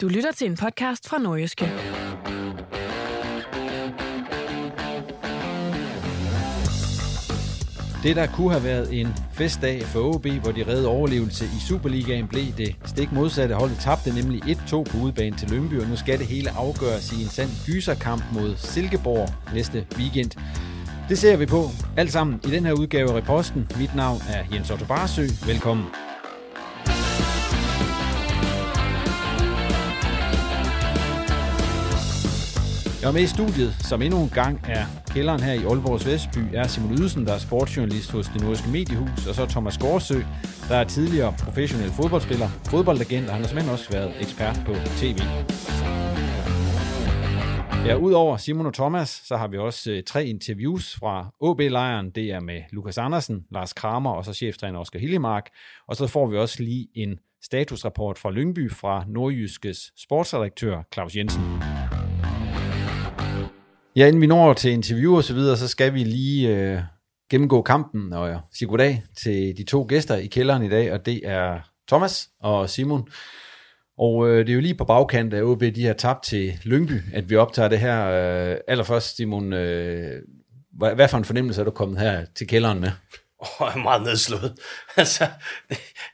Du lytter til en podcast fra Nordjyske. Det, der kunne have været en festdag for OB, hvor de redde overlevelse i Superligaen, blev det stik modsatte. Holdet tabte nemlig 1-2 på udebane til Lyngby, og nu skal det hele afgøres i en sand gyserkamp mod Silkeborg næste weekend. Det ser vi på alt sammen i den her udgave af Reposten. Mit navn er Jens Otto Barsø. Velkommen. Jeg er med i studiet, som endnu en gang er kælderen her i Aalborgs Vestby, er Simon Ydelsen, der er sportsjournalist hos det nordiske mediehus, og så Thomas Gårdsø, der er tidligere professionel fodboldspiller, fodboldagent, og han har simpelthen også været ekspert på tv. Ja, udover Simon og Thomas, så har vi også øh, tre interviews fra OB-lejren. Det er med Lukas Andersen, Lars Kramer og så cheftræner Oskar Hillemark. Og så får vi også lige en statusrapport fra Lyngby fra Nordjyskes sportsredaktør Claus Jensen. Ja, inden vi når til interview og så videre, så skal vi lige øh, gennemgå kampen og sige goddag til de to gæster i kælderen i dag, og det er Thomas og Simon. Og øh, det er jo lige på bagkant af OB, de har tabt til Lyngby, at vi optager det her. Øh, allerførst, Simon, øh, hvad, hvad for en fornemmelse er du kommet her til kælderen med? Oh, jeg er meget nedslået. altså,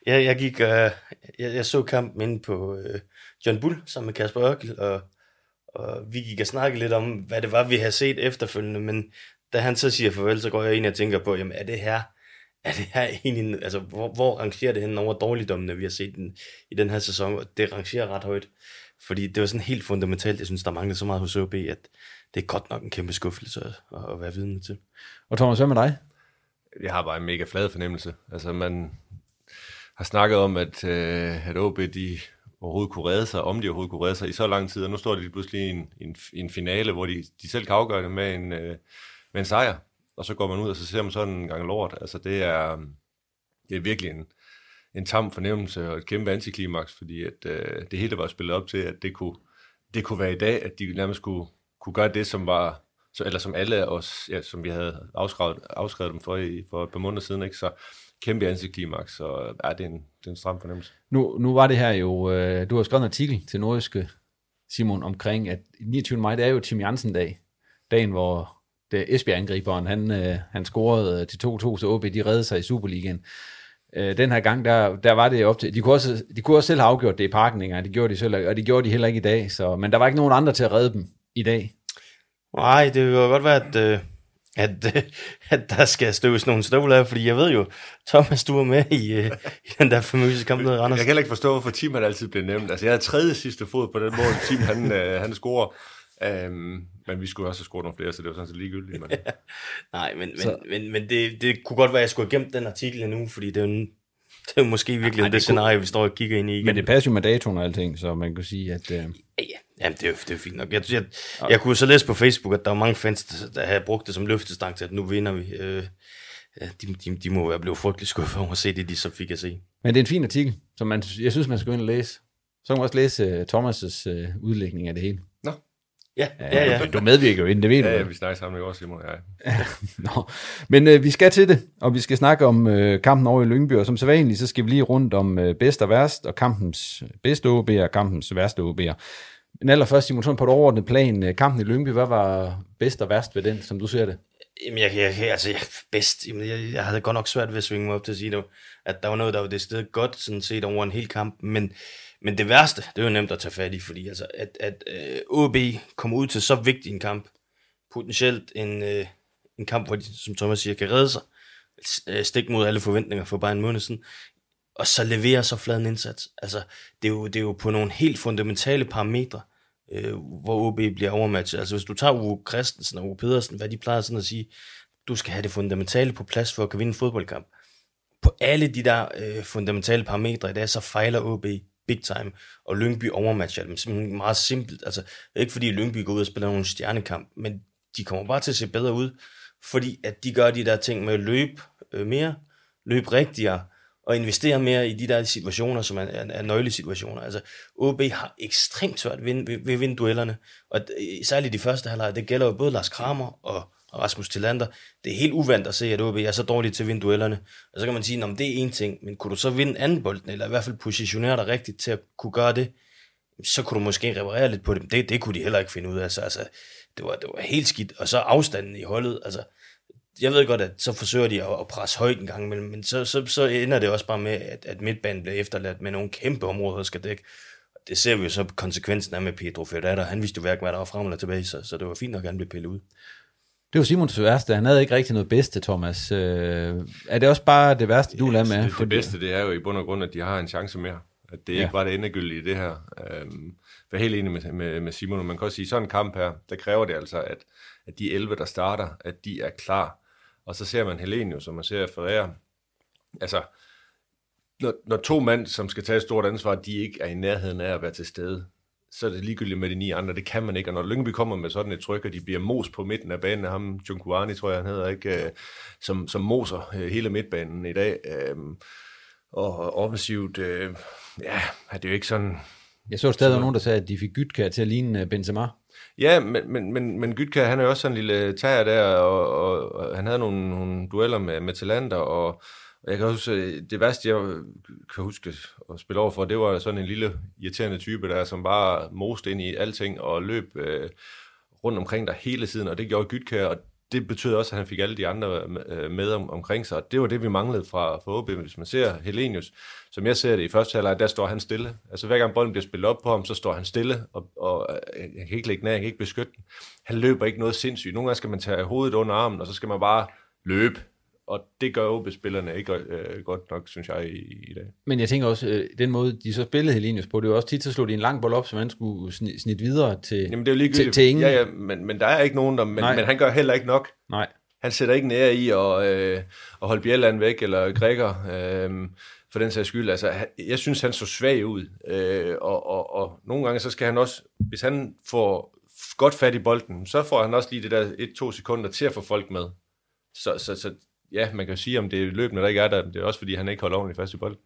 jeg, jeg gik, øh, jeg, jeg så kampen inde på øh, John Bull sammen med Kasper Ørkel, og og vi gik og snakkede lidt om, hvad det var, vi havde set efterfølgende, men da han så siger farvel, så går jeg ind og tænker på, jamen er det her, er det her egentlig, altså hvor, hvor rangerer det hen over dårligdommene, vi har set den, i den her sæson, og det rangerer ret højt, fordi det var sådan helt fundamentalt, jeg synes, der manglede så meget hos OB, at det er godt nok en kæmpe skuffelse at, at være vidne til. Og Thomas, hvad med dig? Jeg har bare en mega flad fornemmelse. Altså man har snakket om, at, øh, at OB, de overhovedet kunne redde sig, om de overhovedet kunne redde sig i så lang tid, og nu står de pludselig i en, en, en finale, hvor de, de selv kan afgøre det med en, øh, med en sejr, og så går man ud, og så ser man sådan en gang lort. Altså det er, det er virkelig en, en tam fornemmelse og et kæmpe antiklimaks, fordi at, øh, det hele var spillet op til, at det kunne, det kunne være i dag, at de nærmest kunne, kunne gøre det, som var, så, eller som alle os, ja, som vi havde afskrevet, afskrevet dem for, i, for et par måneder siden, ikke? så kæmpe antiklimaks, så ja, det er en, det er en stram fornemmelse. Nu, nu var det her jo, øh, du har skrevet en artikel til Nordiske, Simon, omkring, at 29. maj, det er jo Tim Jansen-dag. Dagen, hvor det Esbjerg-angriberen, han, øh, han scorede til 2-2, så OB, de redde sig i Superligaen. Øh, den her gang, der, der var det op til, de kunne, også, de kunne også selv have afgjort det i parken, ikke? det gjorde de selv, og det gjorde de heller ikke i dag, så, men der var ikke nogen andre til at redde dem i dag. Nej, det kan godt være, at, øh, at, at der skal støves nogle støvler af, fordi jeg ved jo, Thomas, du var med i, øh, i den der famøse kamp med Randers. Jeg kan heller ikke forstå, hvorfor Tim han altid bliver nævnt. Altså, jeg havde tredje sidste fod på den mål, Tim han, øh, han scorer. Um, men vi skulle også have scoret nogle flere, så det var sådan set ligegyldigt. Men... Nej, men, men, men, men det, det kunne godt være, at jeg skulle have gemt den artikel nu, fordi det er jo, det er jo måske virkelig Ej, det, det scenarie, vi står og kigger ind i igen. Men det passer jo med datoen og alting, så man kan sige, at... Uh... Ja, ja. Jamen, det er jo, det er fint nok. Jeg, jeg, jeg, jeg kunne så læse på Facebook, at der var mange fans, der, der havde brugt det som løftestang til, at nu vinder vi. Øh, ja, de, de, de må være blevet frygtelig skuffet over at se det, de så fik at se. Men det er en fin artikel, som man, jeg synes, man skal gå ind og læse. Så kan man også læse uh, Thomas' uh, udlægning af det hele. Nå. Ja, ja, ja. Du, du medvirker jo inden, det ved du. Ja, ja, vi snakker sammen i går, Simon og jeg. Nå. Men øh, vi skal til det, og vi skal snakke om øh, kampen over i Lyngby, og som sædvanligt, så skal vi lige rundt om øh, bedst og værst, og kampens bedste OB'er og kampens værste OB'er. Men allerførst, Simon, sådan på et overordnet plan, øh, kampen i Lyngby, hvad var bedst og værst ved den, som du ser det? Jamen, jeg, jeg, altså, jeg, bedst, jamen, jeg, jeg havde godt nok svært ved at svinge mig op til at sige, det, at der var noget, der var det sted godt, sådan set over en hel kamp, men, men det værste, det var nemt at tage fat i, fordi altså, at, at øh, OB kom ud til så vigtig en kamp, potentielt en, øh, en kamp, hvor de, som Thomas siger, kan redde sig, øh, stik mod alle forventninger for bare en måned siden, og så levere så flad en indsats. Altså, det er jo, det er jo på nogle helt fundamentale parametre, øh, hvor OB bliver overmatchet. Altså, hvis du tager Uwe Christensen og Uwe Pedersen, hvad de plejer sådan at sige, du skal have det fundamentale på plads for at kunne vinde en fodboldkamp. På alle de der øh, fundamentale parametre i dag, så fejler OB big time, og Lyngby overmatcher dem. Simpelthen meget simpelt. Altså, ikke fordi Lyngby går ud og spiller nogle stjernekamp, men de kommer bare til at se bedre ud, fordi at de gør de der ting med at løbe øh, mere, løbe rigtigere, og investere mere i de der situationer, som er, er, er nøglesituationer. Altså, OB har ekstremt svært ved, ved, ved at vinde duellerne, og særligt de første halvleg, det gælder jo både Lars Kramer og, og Rasmus Tillander. Det er helt uvandt at se, at OB er så dårligt til at vinde duellerne. Og så kan man sige, at det er en ting, men kunne du så vinde anden bolden, eller i hvert fald positionere dig rigtigt til at kunne gøre det, så kunne du måske reparere lidt på det. Det, det kunne de heller ikke finde ud af. Så, altså, det, var, det var helt skidt. Og så afstanden i holdet. Altså, jeg ved godt, at så forsøger de at, at presse højt en gang, men, men så, så, så ender det også bare med, at, at midtbanen bliver efterladt med nogle kæmpe områder, der skal dække. Det ser vi jo så konsekvensen af med Pedro Ferreira. Han vidste jo hverken, hvad der var frem eller tilbage, så, så det var fint nok, at han blev pillet ud. Det var Simons værste. Han havde ikke rigtig noget bedste, Thomas. Øh, er det også bare det værste, du lader med? Det, det bedste, det er jo i bund og grund, at de har en chance mere. At det Ja. ikke var det endegyldige i det her. Øhm, for jeg er helt enig med, med, med Simon, man kan også sige, sådan en kamp her, der kræver det altså, at, at de 11, der starter, at de er klar. Og så ser man Helenius, og man ser Ferrer. Altså, når, når to mand, som skal tage et stort ansvar, de ikke er i nærheden af at være til stede, så er det ligegyldigt med de ni andre. Det kan man ikke. Og når Lyngby kommer med sådan et tryk, og de bliver mos på midten af banen af ham, Junkuani, tror jeg, han hedder, ikke, øh, som, som moser øh, hele midtbanen i dag. Øh, og offensivt, øh, ja, er det jo ikke sådan... Jeg så stadig nogen, der sagde, at de fik Gytkær til at ligne Benzema. Ja, men, men, men, men Gytka, han er jo også sådan en lille tager der, og, og, og han havde nogle, nogle dueller med, med Talander, og, og jeg kan huske, det værste, jeg kan huske at spille over for, det var sådan en lille irriterende type der, som bare moste ind i alting og løb øh, rundt omkring der hele tiden, og det gjorde Gytka, og det betød også, at han fik alle de andre øh, med om, omkring sig, og det var det, vi manglede fra, fra OB. Hvis man ser Helenius, som jeg ser det i første halvleg, der står han stille. Altså hver gang bolden bliver spillet op på ham, så står han stille, og, og øh, han kan ikke lægge ned, han kan ikke beskytte den. Han løber ikke noget sindssygt. Nogle gange skal man tage hovedet under armen, og så skal man bare løbe. Og det gør OB-spillerne ikke øh, godt nok, synes jeg, i, i dag. Men jeg tænker også, øh, den måde, de så spillede Helenius på, det var også tit, så slog de en lang bold op, som han skulle sni- snitte videre til, Jamen det er jo til, til ingen. Ja, ja, men, men der er ikke nogen, der, men, Nej. men han gør heller ikke nok. Nej. Han sætter ikke nær i at, øh, at holde Bjelland væk, eller Grækker, øh, for den sags skyld. Altså, han- jeg synes, han så svag ud, øh, og, og, og nogle gange, så skal han også, hvis han får godt fat i bolden, så får han også lige det der et-to sekunder til at få folk med. Så, så, så ja, man kan sige, om det er løbende, der ikke er der, det er også, fordi han ikke holder ordentligt fast i bolden.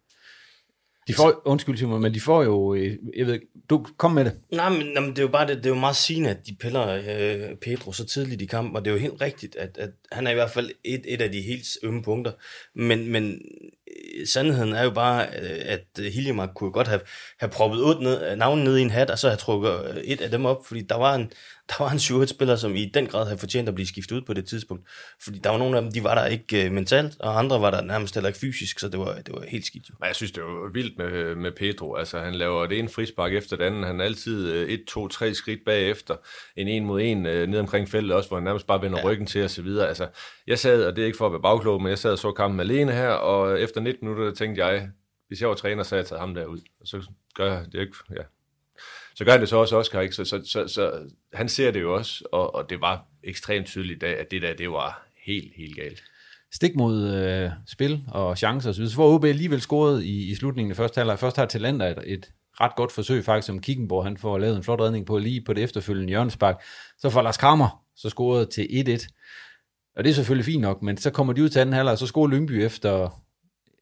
De får, undskyld Simon, men de får jo, øh, jeg ved du kom med det. Nej, men, men det er jo bare det, det er jo meget sigende, at de piller øh, Pedro så tidligt i kampen, og det er jo helt rigtigt, at, at han er i hvert fald et, et af de helt ømme punkter. Men, men sandheden er jo bare, øh, at Hiljemark kunne godt have, have proppet otte ned, navnet ned i en hat, og så have trukket øh, et af dem op, fordi der var en, der var en 7 spiller som i den grad havde fortjent at blive skiftet ud på det tidspunkt. Fordi der var nogle af dem, de var der ikke øh, mentalt, og andre var der nærmest heller ikke fysisk, så det var, det var helt skidt jo. Men jeg synes, det var vildt med, med Pedro. Altså, han laver det ene frispark efter det andet. Han er altid øh, et, to, tre skridt bagefter. En en mod en øh, ned omkring feltet også, hvor han nærmest bare vender ja. ryggen til videre. Altså, jeg sad, og det er ikke for at være bagklog, men jeg sad og så kampen alene her, og efter 19 minutter, der tænkte jeg, hvis jeg var træner, så havde jeg taget ham derud. Og så gør jeg det ikke, ja. Så gør han det så også Oscar, ikke? Så, så, så, så han ser det jo også, og, og det var ekstremt tydeligt i dag, at det der, det var helt, helt galt. Stik mod øh, spil og chancer osv. Så får OB alligevel scoret i, i slutningen af første halvleg. Først har Talander et, et ret godt forsøg faktisk, som Kickenborg han får lavet en flot redning på lige på det efterfølgende hjørnespark. Så får Lars Kramer så scoret til 1-1. Og det er selvfølgelig fint nok, men så kommer de ud til anden halvleg, og så scorer Lyngby efter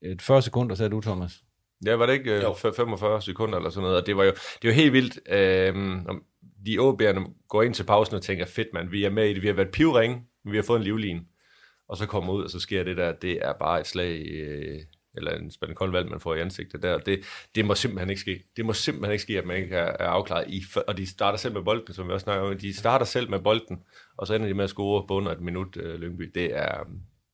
et 40 sekunder, sagde du, Thomas. Ja, var det ikke øh, 45 sekunder eller sådan noget? Og det var jo, det var helt vildt. Øh, de OB'erne går ind til pausen og tænker, fedt mand, vi er med i det, vi har været pivring, vi har fået en livlin. Og så kommer ud, og så sker det der, det er bare et slag, øh, eller en spændende koldvalg, man får i ansigtet der. Det, det må simpelthen ikke ske. Det må simpelthen ikke ske, at man ikke er, er afklaret. I, og de starter selv med bolden, som vi også snakker om. De starter selv med bolden, og så ender de med at score på under et minut, øh, Lyngby. Det er,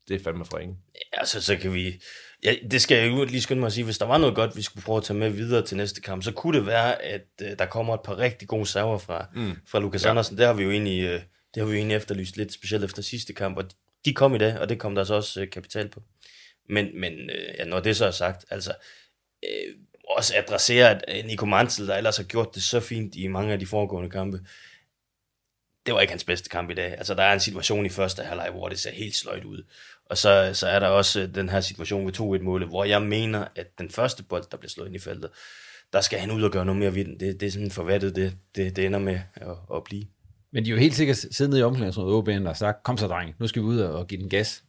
det er fandme for ingen. Ja, så, så kan vi... Ja, det skal jeg jo lige skynde mig at sige. Hvis der var noget godt, vi skulle prøve at tage med videre til næste kamp, så kunne det være, at uh, der kommer et par rigtig gode server fra, mm. fra Lukas ja. Andersen. Det har vi jo egentlig, uh, det har vi jo egentlig efterlyst lidt, specielt efter sidste kamp. Og de kom i dag, og det kom der så også uh, kapital på. Men, men uh, ja, når det så er sagt, altså... Uh, også adressere, at Nico Mansell, der ellers har gjort det så fint i mange af de foregående kampe, det var ikke hans bedste kamp i dag. Altså, der er en situation i første halvleg, hvor det ser helt sløjt ud. Og så, så er der også øh, den her situation ved 2-1-målet, hvor jeg mener, at den første bold, der bliver slået ind i feltet, der skal han ud og gøre noget mere ved den. Det, det er sådan forvattet, det, det, det ender med at, at blive. Men de er jo helt sikkert siddet nede i omklædningsrummet, OB'en, og sagt, kom så dreng, nu skal vi ud og give den gas.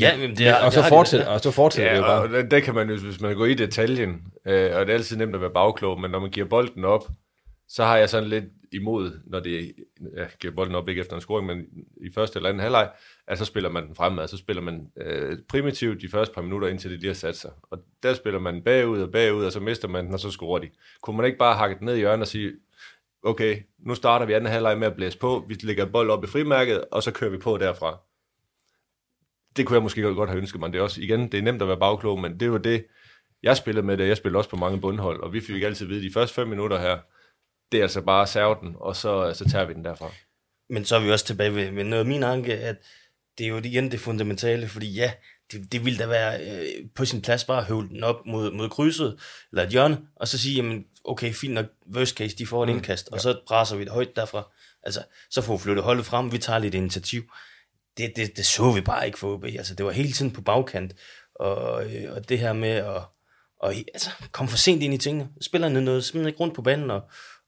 Ja, men det er, og, så det fortsætter, og så fortsætter ja, det jo bare. Og det, det kan man jo, hvis man går i detaljen, øh, og det er altid nemt at være bagklog, men når man giver bolden op, så har jeg sådan lidt imod, når det ja, giver bolden op ikke efter en scoring, men i første eller anden halvleg, at så spiller man den fremad, så spiller man øh, primitivt de første par minutter, indtil det lige har sat sig. Og der spiller man bagud og bagud, og så mister man den, og så scorer de. Kunne man ikke bare hakke den ned i hjørnet og sige, okay, nu starter vi anden halvleg med at blæse på, vi lægger bold op i frimærket, og så kører vi på derfra. Det kunne jeg måske godt have ønsket mig. Det er også, igen, det er nemt at være bagklog, men det var det, jeg spillede med det. Jeg spillede også på mange bundhold, og vi fik altid at vide, de første fem minutter her, det er altså bare at serve den, og så, så tager vi den derfra. Men så er vi også tilbage ved, ved noget min anke, at det er jo igen det fundamentale, fordi ja, det, det ville da være øh, på sin plads bare at høvle den op mod, mod krydset, eller et hjørne, og så sige, jamen, okay, fint nok, worst case, de får et mm, indkast, og ja. så presser vi det højt derfra. Altså, så får vi flyttet holdet frem, vi tager lidt initiativ. Det, det, det så vi bare ikke for OB. Altså, det var hele tiden på bagkant, og, øh, og det her med at og, altså, komme for sent ind i tingene. Spillerne noget simpelthen ikke rundt på banen, og,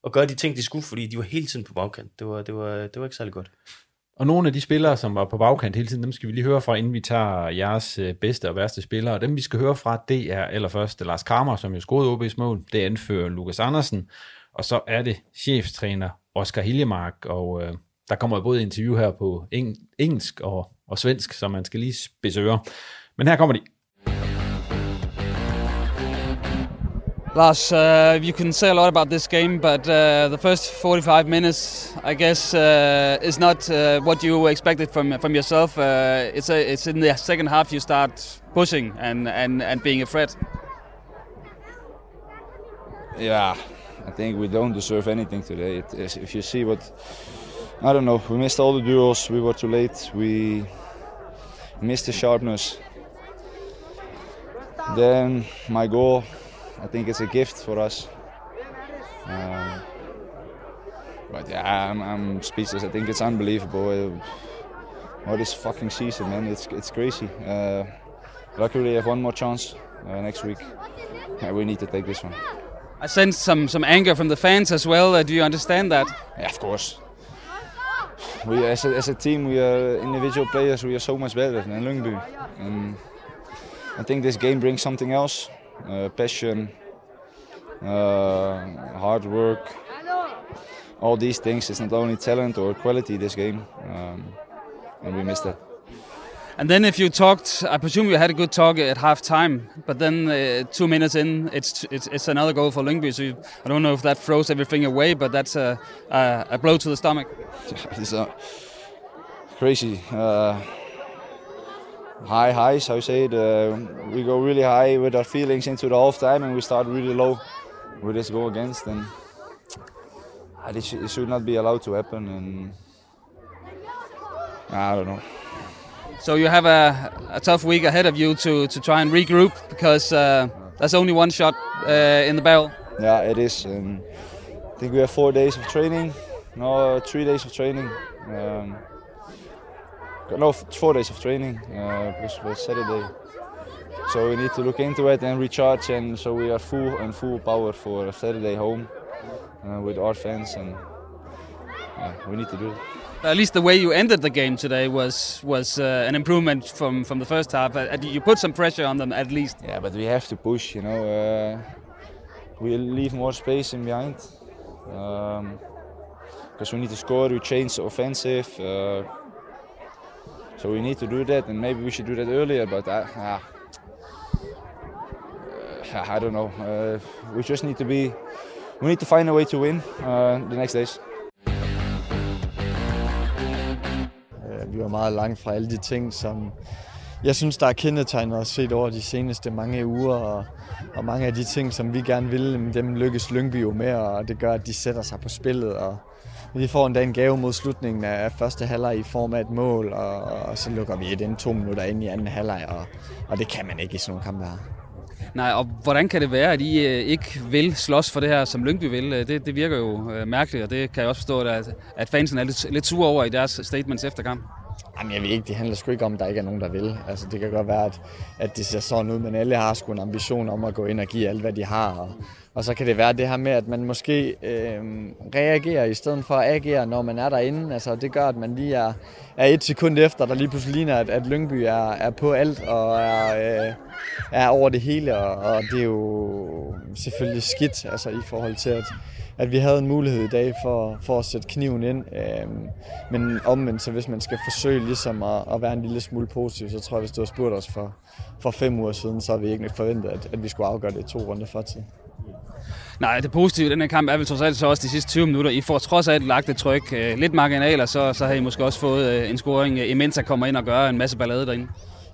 og gøre de ting, de skulle, fordi de var hele tiden på bagkant. Det var, det var, det var ikke særlig godt. Og nogle af de spillere, som var på bagkant hele tiden, dem skal vi lige høre fra, inden vi tager jeres øh, bedste og værste spillere. Og dem, vi skal høre fra, det er allerførst Lars Kramer, som jo scorede OB's mål. Det anfører Lukas Andersen. Og så er det cheftræner Oscar Hiljemark. Og øh, der kommer både interview her på eng- engelsk og, og svensk, så man skal lige besøge. Men her kommer de. Lars, uh, you can say a lot about this game, but uh, the first 45 minutes, I guess, uh, is not uh, what you expected from from yourself. Uh, it's a, it's in the second half you start pushing and, and, and being a threat. Yeah, I think we don't deserve anything today. If you see what, I don't know, we missed all the duels. We were too late. We missed the sharpness. Then my goal I think it's a gift for us. Um, but yeah, I'm, I'm, speechless. I think it's unbelievable. What this fucking season, man, it's it's crazy. Uh, luckily, we have one more chance uh, next week. Yeah, we need to take this one. I sense some some anger from the fans as well. Uh, do you understand that? Yeah, of course. We as a, as a team, we are individual players. We are so much better than Lungby, and I think this game brings something else passion, uh, hard work. All these things. It's not only talent or quality this game, um, and we missed that. And then, if you talked, I presume you had a good talk at half time, but then uh, two minutes in, it's, it's it's another goal for Lyngby. So you, I don't know if that throws everything away, but that's a, a, a blow to the stomach. it's uh, crazy. Uh, high highs, you say it. Uh, we go really high with our feelings into the half time and we start really low with this goal against. And uh, it, sh it should not be allowed to happen. And I don't know. So you have a, a, tough week ahead of you to, to try and regroup because uh, there's only one shot uh, in the barrel. Yeah, it is. And I think we have four days of training. No, three days of training. Um, no, four days of training uh, because it was Saturday. So we need to look into it and recharge, and so we are full and full power for Saturday home uh, with our fans, and yeah, we need to do it. At least the way you ended the game today was was uh, an improvement from, from the first half. Uh, you put some pressure on them at least. Yeah, but we have to push. You know, uh, we leave more space in behind because um, we need to score. We change offensive, uh, so we need to do that, and maybe we should do that earlier. But I, uh, I don't know. Uh, we just need to be. We need to find a way to win uh, the next days. Øh, vi var meget langt fra alle de ting, som jeg synes, der er kendetegnet os set over de seneste mange uger, og, og mange af de ting, som vi gerne vil, dem lykkes Lyngby jo med, og det gør, at de sætter sig på spillet, og vi får endda en gave mod slutningen af første halvleg i form af et mål, og, og så lukker vi et ind to minutter ind i anden halvleg, og, og det kan man ikke i sådan nogle kampe her. Nej, og hvordan kan det være, at I øh, ikke vil slås for det her, som Lyngby vil? Øh, det, det virker jo øh, mærkeligt, og det kan jeg også forstå, at, at fansen er lidt, lidt sure over i deres statements efter kamp. Jamen, jeg ved ikke, det handler sgu ikke om, at der ikke er nogen, der vil. Altså, det kan godt være, at, at det ser sådan ud, men alle har sgu en ambition om at gå ind og give alt, hvad de har. Og, og så kan det være det her med, at man måske øh, reagerer i stedet for at agere, når man er derinde. Altså, det gør, at man lige er, er et sekund efter, der lige pludselig ligner, at, at Lyngby er, er på alt og er, øh, er over det hele. Og, og det er jo selvfølgelig skidt altså, i forhold til, at, at vi havde en mulighed i dag for, for at sætte kniven ind. Øhm, men omvendt, så hvis man skal forsøge ligesom at, at være en lille smule positiv, så tror jeg, hvis du har spurgt os for, for fem uger siden, så har vi ikke forventet, at, at vi skulle afgøre det i to runder for tid. Nej, det positive i den her kamp er vel trods alt så også de sidste 20 minutter. I får trods alt lagt et tryk. Øh, lidt marginaler, så, så har I måske også fået øh, en scoring, imens jeg kommer ind og gør en masse ballade derinde.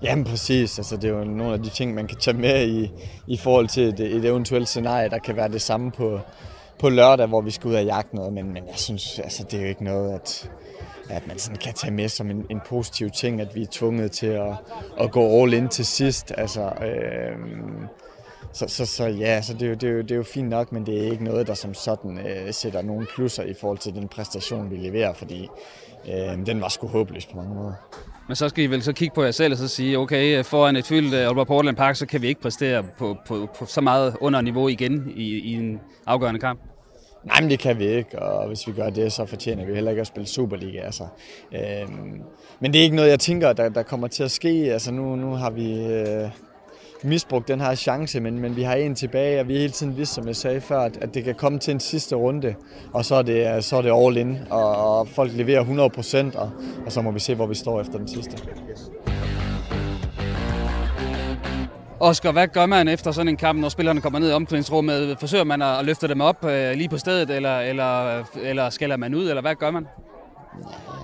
Jamen præcis, altså det er jo nogle af de ting, man kan tage med i, i forhold til et, et eventuelt scenarie, der kan være det samme på, på lørdag, hvor vi skal ud og jagte noget, men, men jeg synes, altså, det er jo ikke noget, at, at man sådan kan tage med som en, en positiv ting, at vi er tvunget til at, at gå all in til sidst. Altså, øh, så, så, så ja, så det, er jo, det, er jo, det er jo fint nok, men det er ikke noget, der som sådan øh, sætter nogen plusser i forhold til den præstation, vi leverer, fordi øh, den var sgu håbløs på mange måder. Men så skal I vel så kigge på jer selv og så sige, okay, foran et fyldt øh, Aalborg Portland Park, så kan vi ikke præstere på, på, på så meget under niveau igen i, i en afgørende kamp. Nej, men det kan vi ikke, og hvis vi gør det, så fortjener vi heller ikke at spille Superliga. Altså. Øhm, men det er ikke noget, jeg tænker, der, der kommer til at ske. Altså, nu, nu har vi øh, misbrugt den her chance, men, men vi har en tilbage, og vi har hele tiden vidst, som jeg sagde før, at, at det kan komme til en sidste runde, og så er det, så er det all in, og, og folk leverer 100 procent, og, og så må vi se, hvor vi står efter den sidste. Oscar, hvad gør man efter sådan en kamp, når spillerne kommer ned i omklædningsrummet? Forsøger man at løfte dem op øh, lige på stedet, eller, eller, eller skælder man ud, eller hvad gør man?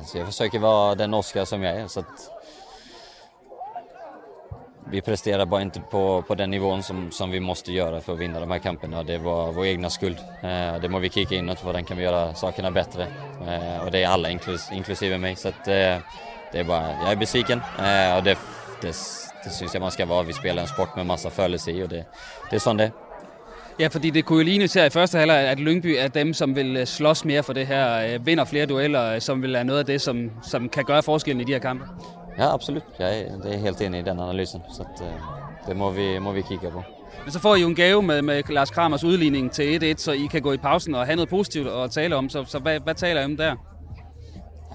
Så jag försöker vara den Oscar som jag är. Så vi presterar bara inte på, på den nivån som, som vi måste göra för att vinna de här kamperna. Det var vår egna skuld. Eh, det må vi kika inåt på, den kan vi göra sakerna bättre. Eh, och det är alla, inklus, inklusive mig. Så att, eh, det är bara, jag är besviken eh, och det, det det synes jeg man skal være. Vi spiller en sport med masser af følelse i, og det, det er sådan det. Ja, fordi det kunne jo ligne til i første halvleg, at Lyngby er dem, som vil eh, slås mere for det her, eh, vinder flere dueller, eh, som vil være noget af det, som, som kan gøre forskellen i de her kampe. Ja, absolut. Jeg er, det er helt enig i den analysen, så at, det må vi, må vi kigge på. Men så får I jo en gave med, med Lars Kramers udligning til 1-1, så I kan gå i pausen og have noget positivt at tale om. Så, så hvad, hvad taler I om der?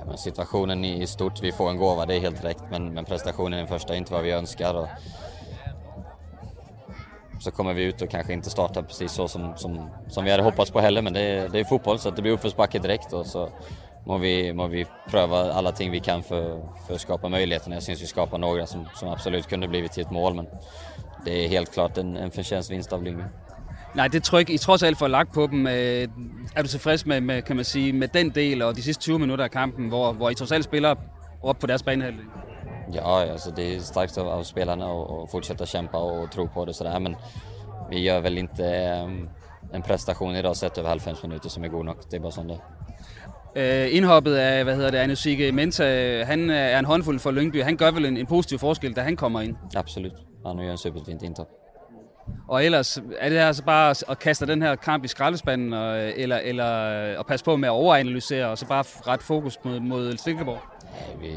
men situationen i stort, vi får en gåva, det är helt rätt, men, men prestationen i första är inte vad vi önskar. Och så kommer vi ut och kanske inte startar precis så som, som, som vi hade hoppats på heller, men det det är fotboll så det blir uppförsbacke direkt och så må vi, må vi pröva alla ting vi kan för, för att skapa möjligheterna. Jag syns vi skapar några som, som absolut kunde blivit till ett mål, men det är helt klart en, en förtjänstvinst av Lyngby. Nej, det tryk, I trods alt får lagt på dem, øh, er du tilfreds med, med, kan man sige, med den del og de sidste 20 minutter af kampen, hvor, hvor I trods alt spiller op på deres banehalvdel? Ja, alltså det är starkt av, av spelarna att fortsätta kämpa och tro på det sådär, men vi gör väl inte um, en prestation idag sett över 90 minuter som är god nok. Det är bara sådan det. Uh, indhoppet af, hvad hedder det, Anusike Menta, han er en håndfuld for Lyngby. Han gør vel en, en positiv forskel, da han kommer ind? Absolut. Han gør en superfint indtop. Og ellers er det altså bare at kaste den her kamp i skraldespanden, og, eller, eller at passe på med at overanalysere, og så bare ret fokus mod, mod Silkeborg?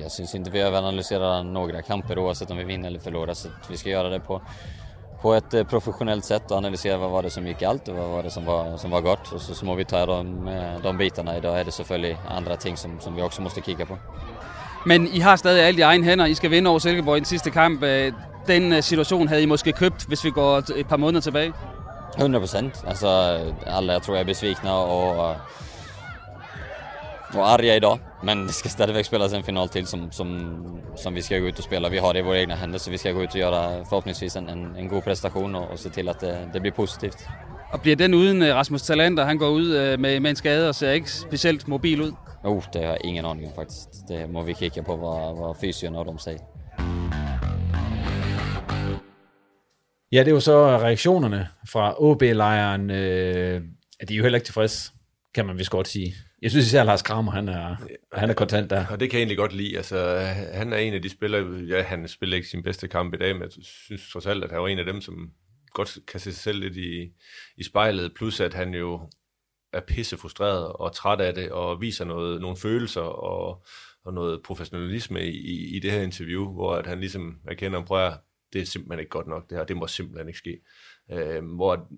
Jag syns inte vi överanalyserar några kamper oavsett om vi vinner eller förlorar, så vi ska göra det på, på ett eh, professionellt sätt och analysera vad var det som gick allt och vad var det som var, som var gott och så, så må vi ta de, eh, de bitarna. Idag är det selvfølgelig andre ting som, som vi også måste kigge på. Men I har stadig alt i egen hænder. I skal vinde over Silkeborg i den sidste kamp. Øh, Den situation havde I måske købt, hvis vi går et par måneder tilbage? 100 procent. Alltså, alla jag tror jag är besvikna och, och arga idag. Men det ska stadigvæk spelas en final till som, som, som vi ska gå ut och spela. Vi har det i våra egna händer så vi ska gå ut och göra förhoppningsvis en, en, en god prestation och, och se till att det, det blir positivt. Og bliver den uden øh, Rasmus Talander? Han går ud øh, med, med en skade og ser ikke specielt mobil ud. Oh, det har jeg ingen aning om faktisk. Det må vi kigge på, hvad, hvad fysioen og de siger. Ja, det er jo så reaktionerne fra OB-lejren. Øh, at de er jo heller ikke tilfreds, kan man vist godt sige. Jeg synes især, at Lars Kramer, han er, han er kontant der. Og det kan jeg egentlig godt lide. Altså, han er en af de spillere, ja, han spiller ikke sin bedste kamp i dag, men jeg synes trods alt, at han var en af dem, som godt kan se sig selv lidt i, i spejlet. Plus at han jo er pisse frustreret og træt af det, og viser noget, nogle følelser og, og noget professionalisme i, i, det her interview, hvor at han ligesom erkender, prøver, det er simpelthen ikke godt nok det her, det må simpelthen ikke ske. Øh, hvor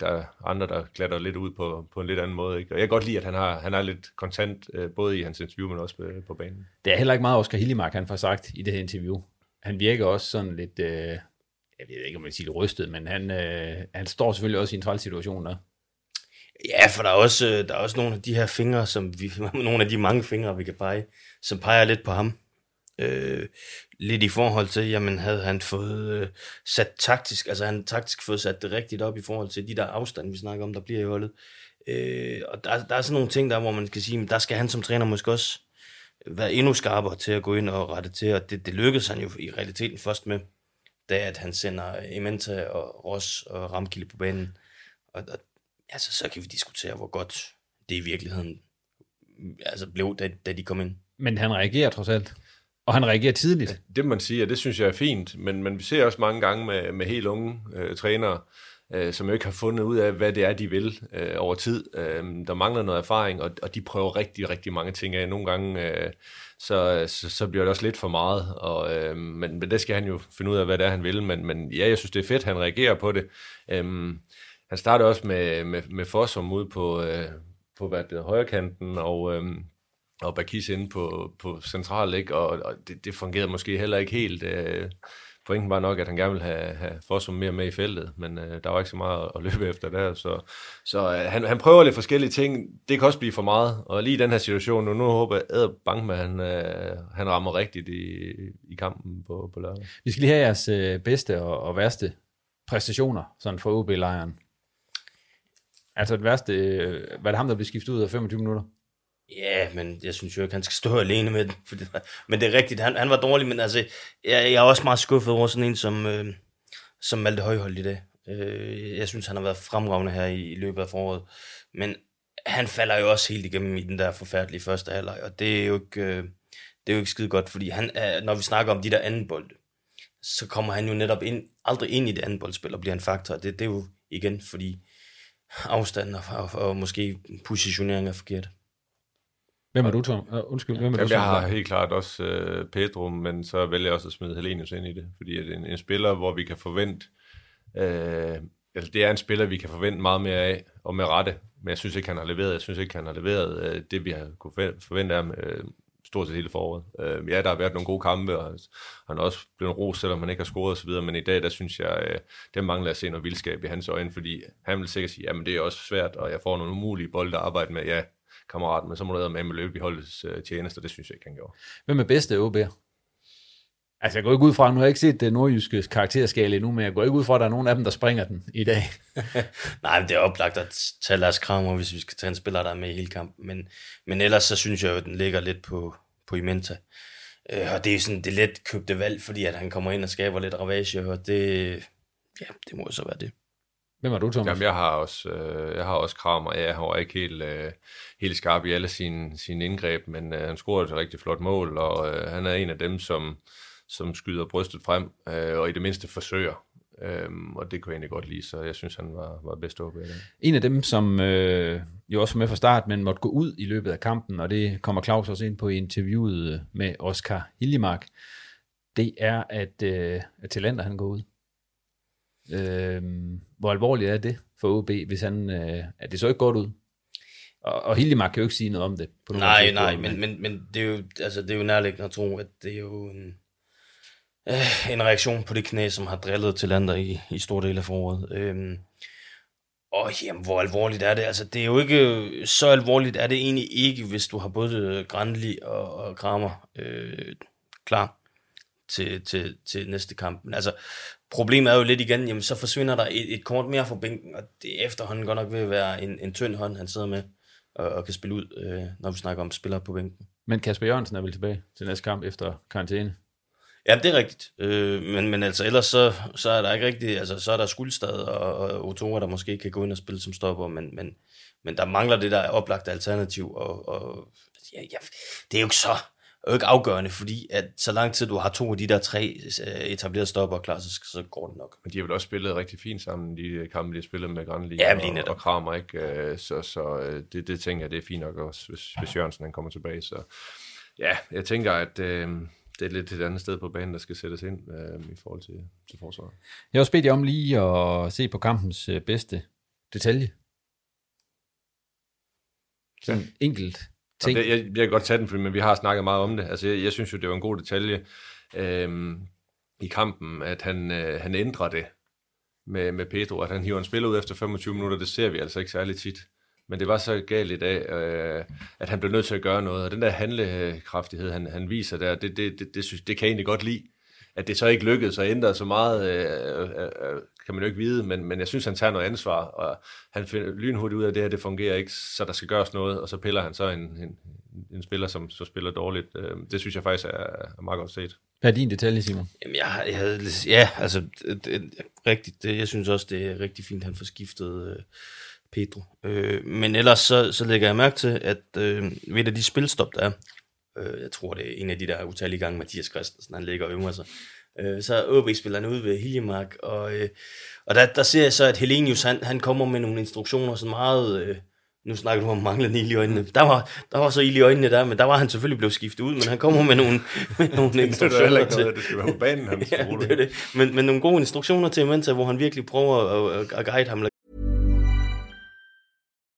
der er andre, der glatter lidt ud på, på en lidt anden måde. Ikke? Og jeg kan godt lide, at han har, han er lidt kontant, øh, både i hans interview, men også på, på banen. Det er heller ikke meget Oscar Hillemark, han får sagt i det her interview. Han virker også sådan lidt, øh, jeg ved ikke, om man siger rystet, men han, øh, han står selvfølgelig også i en træls situation der. Ja, for der er, også, der er også nogle af de her fingre, som vi, nogle af de mange fingre, vi kan pege, som peger lidt på ham. Øh, lidt i forhold til, jamen havde han fået øh, sat taktisk, altså han taktisk fået sat det rigtigt op i forhold til de der afstande, vi snakker om, der bliver i holdet. Øh, og der, der er sådan nogle ting der, hvor man kan sige, der skal han som træner måske også være endnu skarpere til at gå ind og rette til, og det, det lykkedes han jo i realiteten først med, da at han sender Ementa og Ross og Ramkilde på banen. Og, og altså, så kan vi diskutere, hvor godt det i virkeligheden altså, blev, da, da de kom ind. Men han reagerer trods alt. Og han reagerer tidligt. Det må man sige, og det synes jeg er fint, men, men vi ser også mange gange med, med helt unge øh, trænere, øh, som ikke har fundet ud af, hvad det er, de vil øh, over tid. Øh, der mangler noget erfaring, og, og de prøver rigtig, rigtig mange ting af. Nogle gange, øh, så, så, så bliver det også lidt for meget, og, øh, men, men det skal han jo finde ud af, hvad det er, han vil. Men, men ja, jeg synes, det er fedt, han reagerer på det. Øh, han starter også med, med, med Fossum ude på, øh, på hvad det, højrekanten, og... Øh, og Bakis inde på, på central, ikke? og, og det, det fungerede måske heller ikke helt. Øh, pointen var nok, at han gerne ville have, have Fossum mere med i feltet, men øh, der var ikke så meget at løbe efter der, så, så øh, han, han prøver lidt forskellige ting. Det kan også blive for meget, og lige i den her situation nu, nu håber jeg, at Bankman, han, øh, han rammer rigtigt i, i kampen på, på lørdag. Vi skal lige have jeres øh, bedste og, og værste præstationer sådan for OB-lejren. Altså det værste, øh, var det ham, der blev skiftet ud af 25 minutter? Ja, men jeg synes jo ikke, han skal stå alene med det. For men det er rigtigt, han, han var dårlig, men altså, jeg, jeg er også meget skuffet over sådan en som, øh, som Malte Højhold i dag. Øh, jeg synes, han har været fremragende her i, i løbet af foråret. Men han falder jo også helt igennem i den der forfærdelige første halvleg, og det er jo ikke, øh, det er jo ikke skide godt, fordi han, er, når vi snakker om de der anden bolde, så kommer han jo netop ind, aldrig ind i det anden boldspil og bliver en faktor. Det, det er jo igen, fordi afstanden og, og, og måske positionering er forkert. Hvem er du, Tom? Uh, undskyld, hvem er Jamen, du, jeg har helt klart også uh, Pedro, men så vælger jeg også at smide Helenius ind i det, fordi at en, en spiller, hvor vi kan forvente, uh, altså det er en spiller, vi kan forvente meget mere af, og med rette, men jeg synes ikke, han har leveret, jeg synes ikke, han har leveret uh, det, vi har kunne forvente af ham, uh, stort set hele foråret. Uh, ja, der har været nogle gode kampe, og han er også blevet ros, selvom han ikke har scoret osv., men i dag, der synes jeg, uh, det mangler at se noget vildskab i hans øjne, fordi han vil sikkert sige, jamen det er også svært, og jeg får nogle umulige bolde at arbejde med, ja, kammerat, men så må du med med løbe i holdets uh, tjeneste, det synes jeg ikke, han gjorde. Hvem er bedste OB'er? Altså, jeg går ikke ud fra, nu har jeg ikke set det nordjyske karakterskale endnu, men jeg går ikke ud fra, at der er nogen af dem, der springer den i dag. Nej, men det er oplagt at tage Lars Kramer, hvis vi skal tage en spiller, der er med i hele kampen. Men, men ellers så synes jeg jo, at den ligger lidt på, på Imenta. Øh, og det er sådan det let købte valg, fordi at han kommer ind og skaber lidt ravage, og det, ja, det må jo så være det. Hvem er du, Thomas? Jamen, jeg har også, øh, jeg har også Kramer. Ja, han var ikke helt, øh, helt skarp i alle sine, sine indgreb, men øh, han scorede et rigtig flot mål, og øh, han er en af dem, som, som skyder brystet frem, øh, og i det mindste forsøger. Øhm, og det kunne jeg egentlig godt lide, så jeg synes, han var, var bedst over det. En af dem, som øh, jo også var med fra start, men måtte gå ud i løbet af kampen, og det kommer Claus også ind på i interviewet med Oscar Hiljemark, det er, at, øh, at Talander han går ud. Øh, hvor alvorligt er det for OB, hvis han, øh, at det så ikke godt ud? Og, og Hildemark kan jo ikke sige noget om det. På nej, nej, men, men, men det, er jo, altså, det er jo nærliggende at tro, at det er jo en, øh, en reaktion på det knæ, som har drillet til lander i, i store dele af foråret. Øhm, og jamen, hvor alvorligt er det? Altså, det er jo ikke så alvorligt, er det egentlig ikke, hvis du har både Grandli og, og Kramer øh, klar til, til, til næste kamp. Men altså, problemet er jo lidt igen, jamen, så forsvinder der et, et kort mere fra bænken, og det er efterhånden godt nok at være en, en tynd hånd, han sidder med og, og kan spille ud, øh, når vi snakker om spillere på bænken. Men Kasper Jørgensen er vel tilbage til næste kamp efter karantæne? Ja, det er rigtigt. Øh, men, men altså ellers så, så er der ikke rigtigt, altså så er der Skuldstad og, og Otora, der måske kan gå ind og spille som stopper, men, men, men der mangler det der oplagte alternativ, og, og ja, ja, det er jo ikke så er jo ikke afgørende, fordi at så lang tid du har to af de der tre øh, etablerede stopper klar, så, så går det nok. Men de har vel også spillet rigtig fint sammen, de kampe, de har spillet med Granli ja, og, og Kramer, ikke? Øh, så, så øh, det, det tænker jeg, det er fint nok også, hvis, hvis Jørgensen han kommer tilbage. Så ja, jeg tænker, at øh, det er lidt et andet sted på banen, der skal sættes ind øh, i forhold til, til forsvaret. Jeg har også bedt jer om lige at se på kampens øh, bedste detalje. Sådan ja. enkelt ting. Jamen, jeg, jeg kan godt tage den, fordi, men vi har snakket meget om det. Altså, jeg, jeg synes jo, det var en god detalje øh, i kampen, at han, øh, han ændrer det med, med Pedro, at han hiver en spiller ud efter 25 minutter, det ser vi altså ikke særlig tit. Men det var så galt i dag, øh, at han blev nødt til at gøre noget. Og den der handlekraftighed, han, han viser der, det, det, det, det, synes, det kan jeg egentlig godt lide. At det så ikke lykkedes at ændre så meget, øh, øh, øh, kan man jo ikke vide, men, men jeg synes, han tager noget ansvar, og han finder lynhurtigt ud af det her, det fungerer ikke, så der skal gøres noget, og så piller han så en, en, en spiller, som så spiller dårligt. Øh, det synes jeg faktisk er, er meget godt set. Hvad er din detalje, Simon? Jamen, jeg, jeg havde, ja, altså, det, det, rigtigt, det, jeg synes også, det er rigtig fint, at han får skiftet øh, Pedro. Øh, men ellers så, så lægger jeg mærke til, at øh, ved at de spilstop, der er, øh, jeg tror, det er en af de der utallige gange, Mathias Christensen, han ligger og øver sig, øh, så er OB-spillerne ude ved Hiljemark, og, øh, og der, der ser jeg så, at Helenius, han, han kommer med nogle instruktioner, sådan meget... Øh, nu snakker du om manglende ild i øjnene. Der var, der var så ild i øjnene der, men der var han selvfølgelig blevet skiftet ud, men han kommer med nogle, med nogle instruktioner det til. Noget, det skal være på banen, han ja, det er det. Men, men nogle gode instruktioner til Menta, hvor han virkelig prøver at, at guide ham.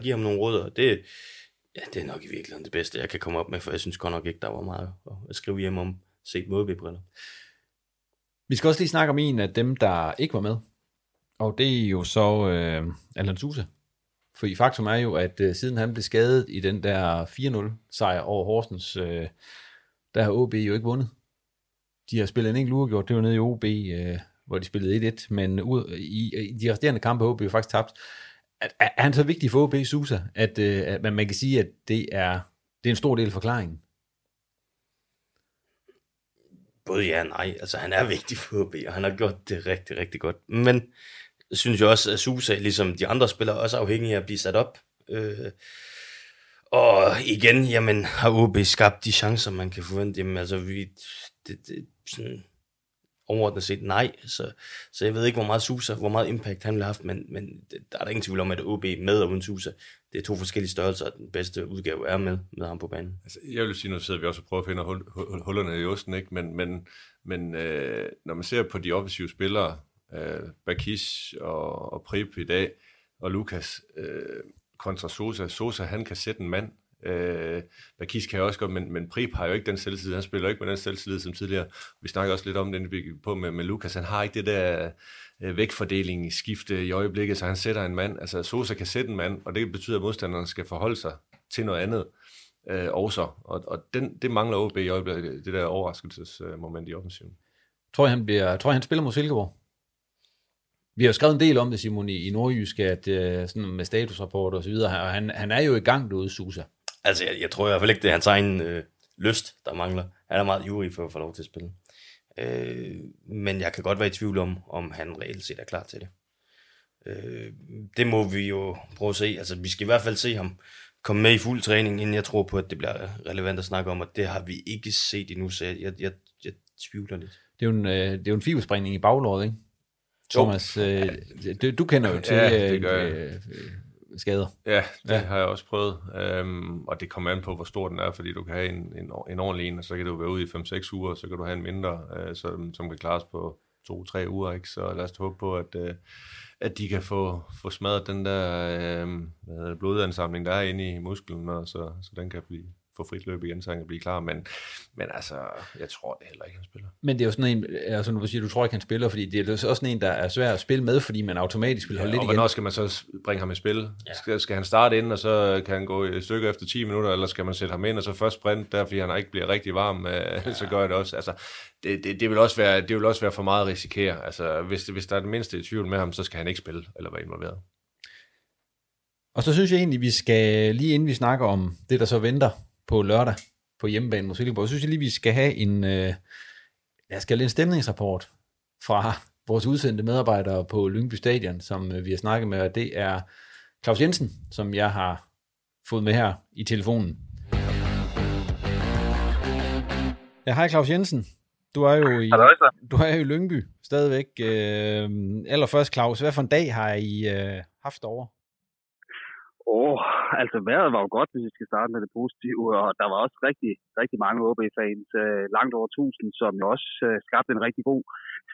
Giv ham nogle råd, det, ja, det er nok i virkeligheden det bedste, jeg kan komme op med, for jeg synes godt nok ikke, der var meget at skrive hjem om set modbebriller. Vi skal også lige snakke om en af dem, der ikke var med. Og det er jo så øh, Alan Suse. For i faktum er jo, at øh, siden han blev skadet i den der 4-0 sejr over Horsens, øh, der har OB jo ikke vundet. De har spillet en enkelt uafgjort, det var nede i OB, øh, hvor de spillede 1-1, men ud, i, i de resterende kampe har OB jo faktisk tabt. Er, er han så vigtig for OB Sousa, at, øh, at man, man kan sige, at det er, det er en stor del af forklaringen? Både ja og nej. Altså, han er vigtig for OB, og han har gjort det rigtig, rigtig godt. Men jeg synes jo også, at Sousa, ligesom de andre spillere, også er afhængig af at blive sat op. Øh, og igen, jamen, har OB skabt de chancer, man kan forvente? Jamen, altså, vi, det, det, sådan, overordnet set nej. Så, så jeg ved ikke, hvor meget Susa, hvor meget impact han vil have haft, men, men der er der ingen tvivl om, at OB med og uden Susa, det er to forskellige størrelser, og den bedste udgave er med, med ham på banen. Altså, jeg vil sige, nu sidder vi også og prøver at finde hul, hul, hullerne i osten, ikke? men, men, men øh, når man ser på de offensive spillere, øh, Bakis og, og Prip i dag, og Lukas øh, kontra Sosa, Sosa han kan sætte en mand, Øh, Bakis kan også godt, men, men Prip har jo ikke den selvtillid. Han spiller jo ikke med den selvtillid som tidligere. Vi snakker også lidt om det, vi på med, med Lukas. Han har ikke det der øh, vægtfordeling, skifte i øjeblikket, så han sætter en mand. Altså Sosa kan sætte en mand, og det betyder, at modstanderen skal forholde sig til noget andet øh, også. Og, og den, det mangler OB i øjeblikket, det der overraskelsesmoment i offensiven. Tror jeg, han, bliver, tror jeg, han spiller mod Silkeborg? Vi har jo skrevet en del om det, Simon, i, i Nordjysk, at, øh, sådan med statusrapporter og så videre, og han, han er jo i gang derude, Susa. Altså, jeg, jeg tror i hvert fald ikke, det er hans egen øh, lyst, der mangler. Han er meget ivrig for at få lov til at spille. Øh, men jeg kan godt være i tvivl om, om han reelt set er klar til det. Øh, det må vi jo prøve at se. Altså, vi skal i hvert fald se ham komme med i fuld træning, inden jeg tror på, at det bliver relevant at snakke om, og det har vi ikke set endnu, så jeg, jeg, jeg, jeg tvivler lidt. Det er jo en, øh, det er jo en fibersprængning i baglåret, ikke? Thomas, øh, du, du kender jo til Ja, det øh, gør jeg. øh, skader. Ja, det Ja. har jeg også prøvet. Um, og det kommer an på, hvor stor den er, fordi du kan have en, en, en ordentlig en, og så kan du være ude i 5-6 uger, og så kan du have en mindre, uh, som, som kan klares på 2-3 uger. Ikke? Så lad os håbe på, at, uh, at de kan få, få smadret den der det, blodansamling, der er inde i musklen, og så, så den kan blive, få frit løb igen, så han kan blive klar. Men, men altså, jeg tror det heller ikke, han spiller. Men det er jo sådan en, altså nu vil sige, du tror ikke, han spiller, fordi det er også sådan en, der er svær at spille med, fordi man automatisk vil holde Ja, lidt og igen. hvornår skal man så bringe ham i spil? Ja. Skal, skal han starte ind, og så kan han gå et stykke efter 10 minutter, eller skal man sætte ham ind, og så først sprint, der fordi han ikke bliver rigtig varm, ja. så gør jeg det også. Altså, det, det, det, vil også være, det vil også være for meget at risikere. Altså, hvis, hvis der er det mindste i tvivl med ham, så skal han ikke spille, eller være involveret. Og så synes jeg egentlig, vi skal, lige inden vi snakker om det, der så venter på lørdag på hjemmebane mod Silkeborg, så synes jeg lige, vi skal have en, øh, jeg skal have en stemningsrapport fra vores udsendte medarbejdere på Lyngby Stadion, som øh, vi har snakket med, og det er Claus Jensen, som jeg har fået med her i telefonen. Ja, hej Claus Jensen. Du er jo i, du er jo i Lyngby stadigvæk. Øh, allerførst, Claus, hvad for en dag har I øh, haft over? Åh, oh, altså vejret var jo godt, hvis vi skal starte med det positive, og der var også rigtig, rigtig mange OB-fans, øh, langt over 1000, som jo også øh, skabte en rigtig god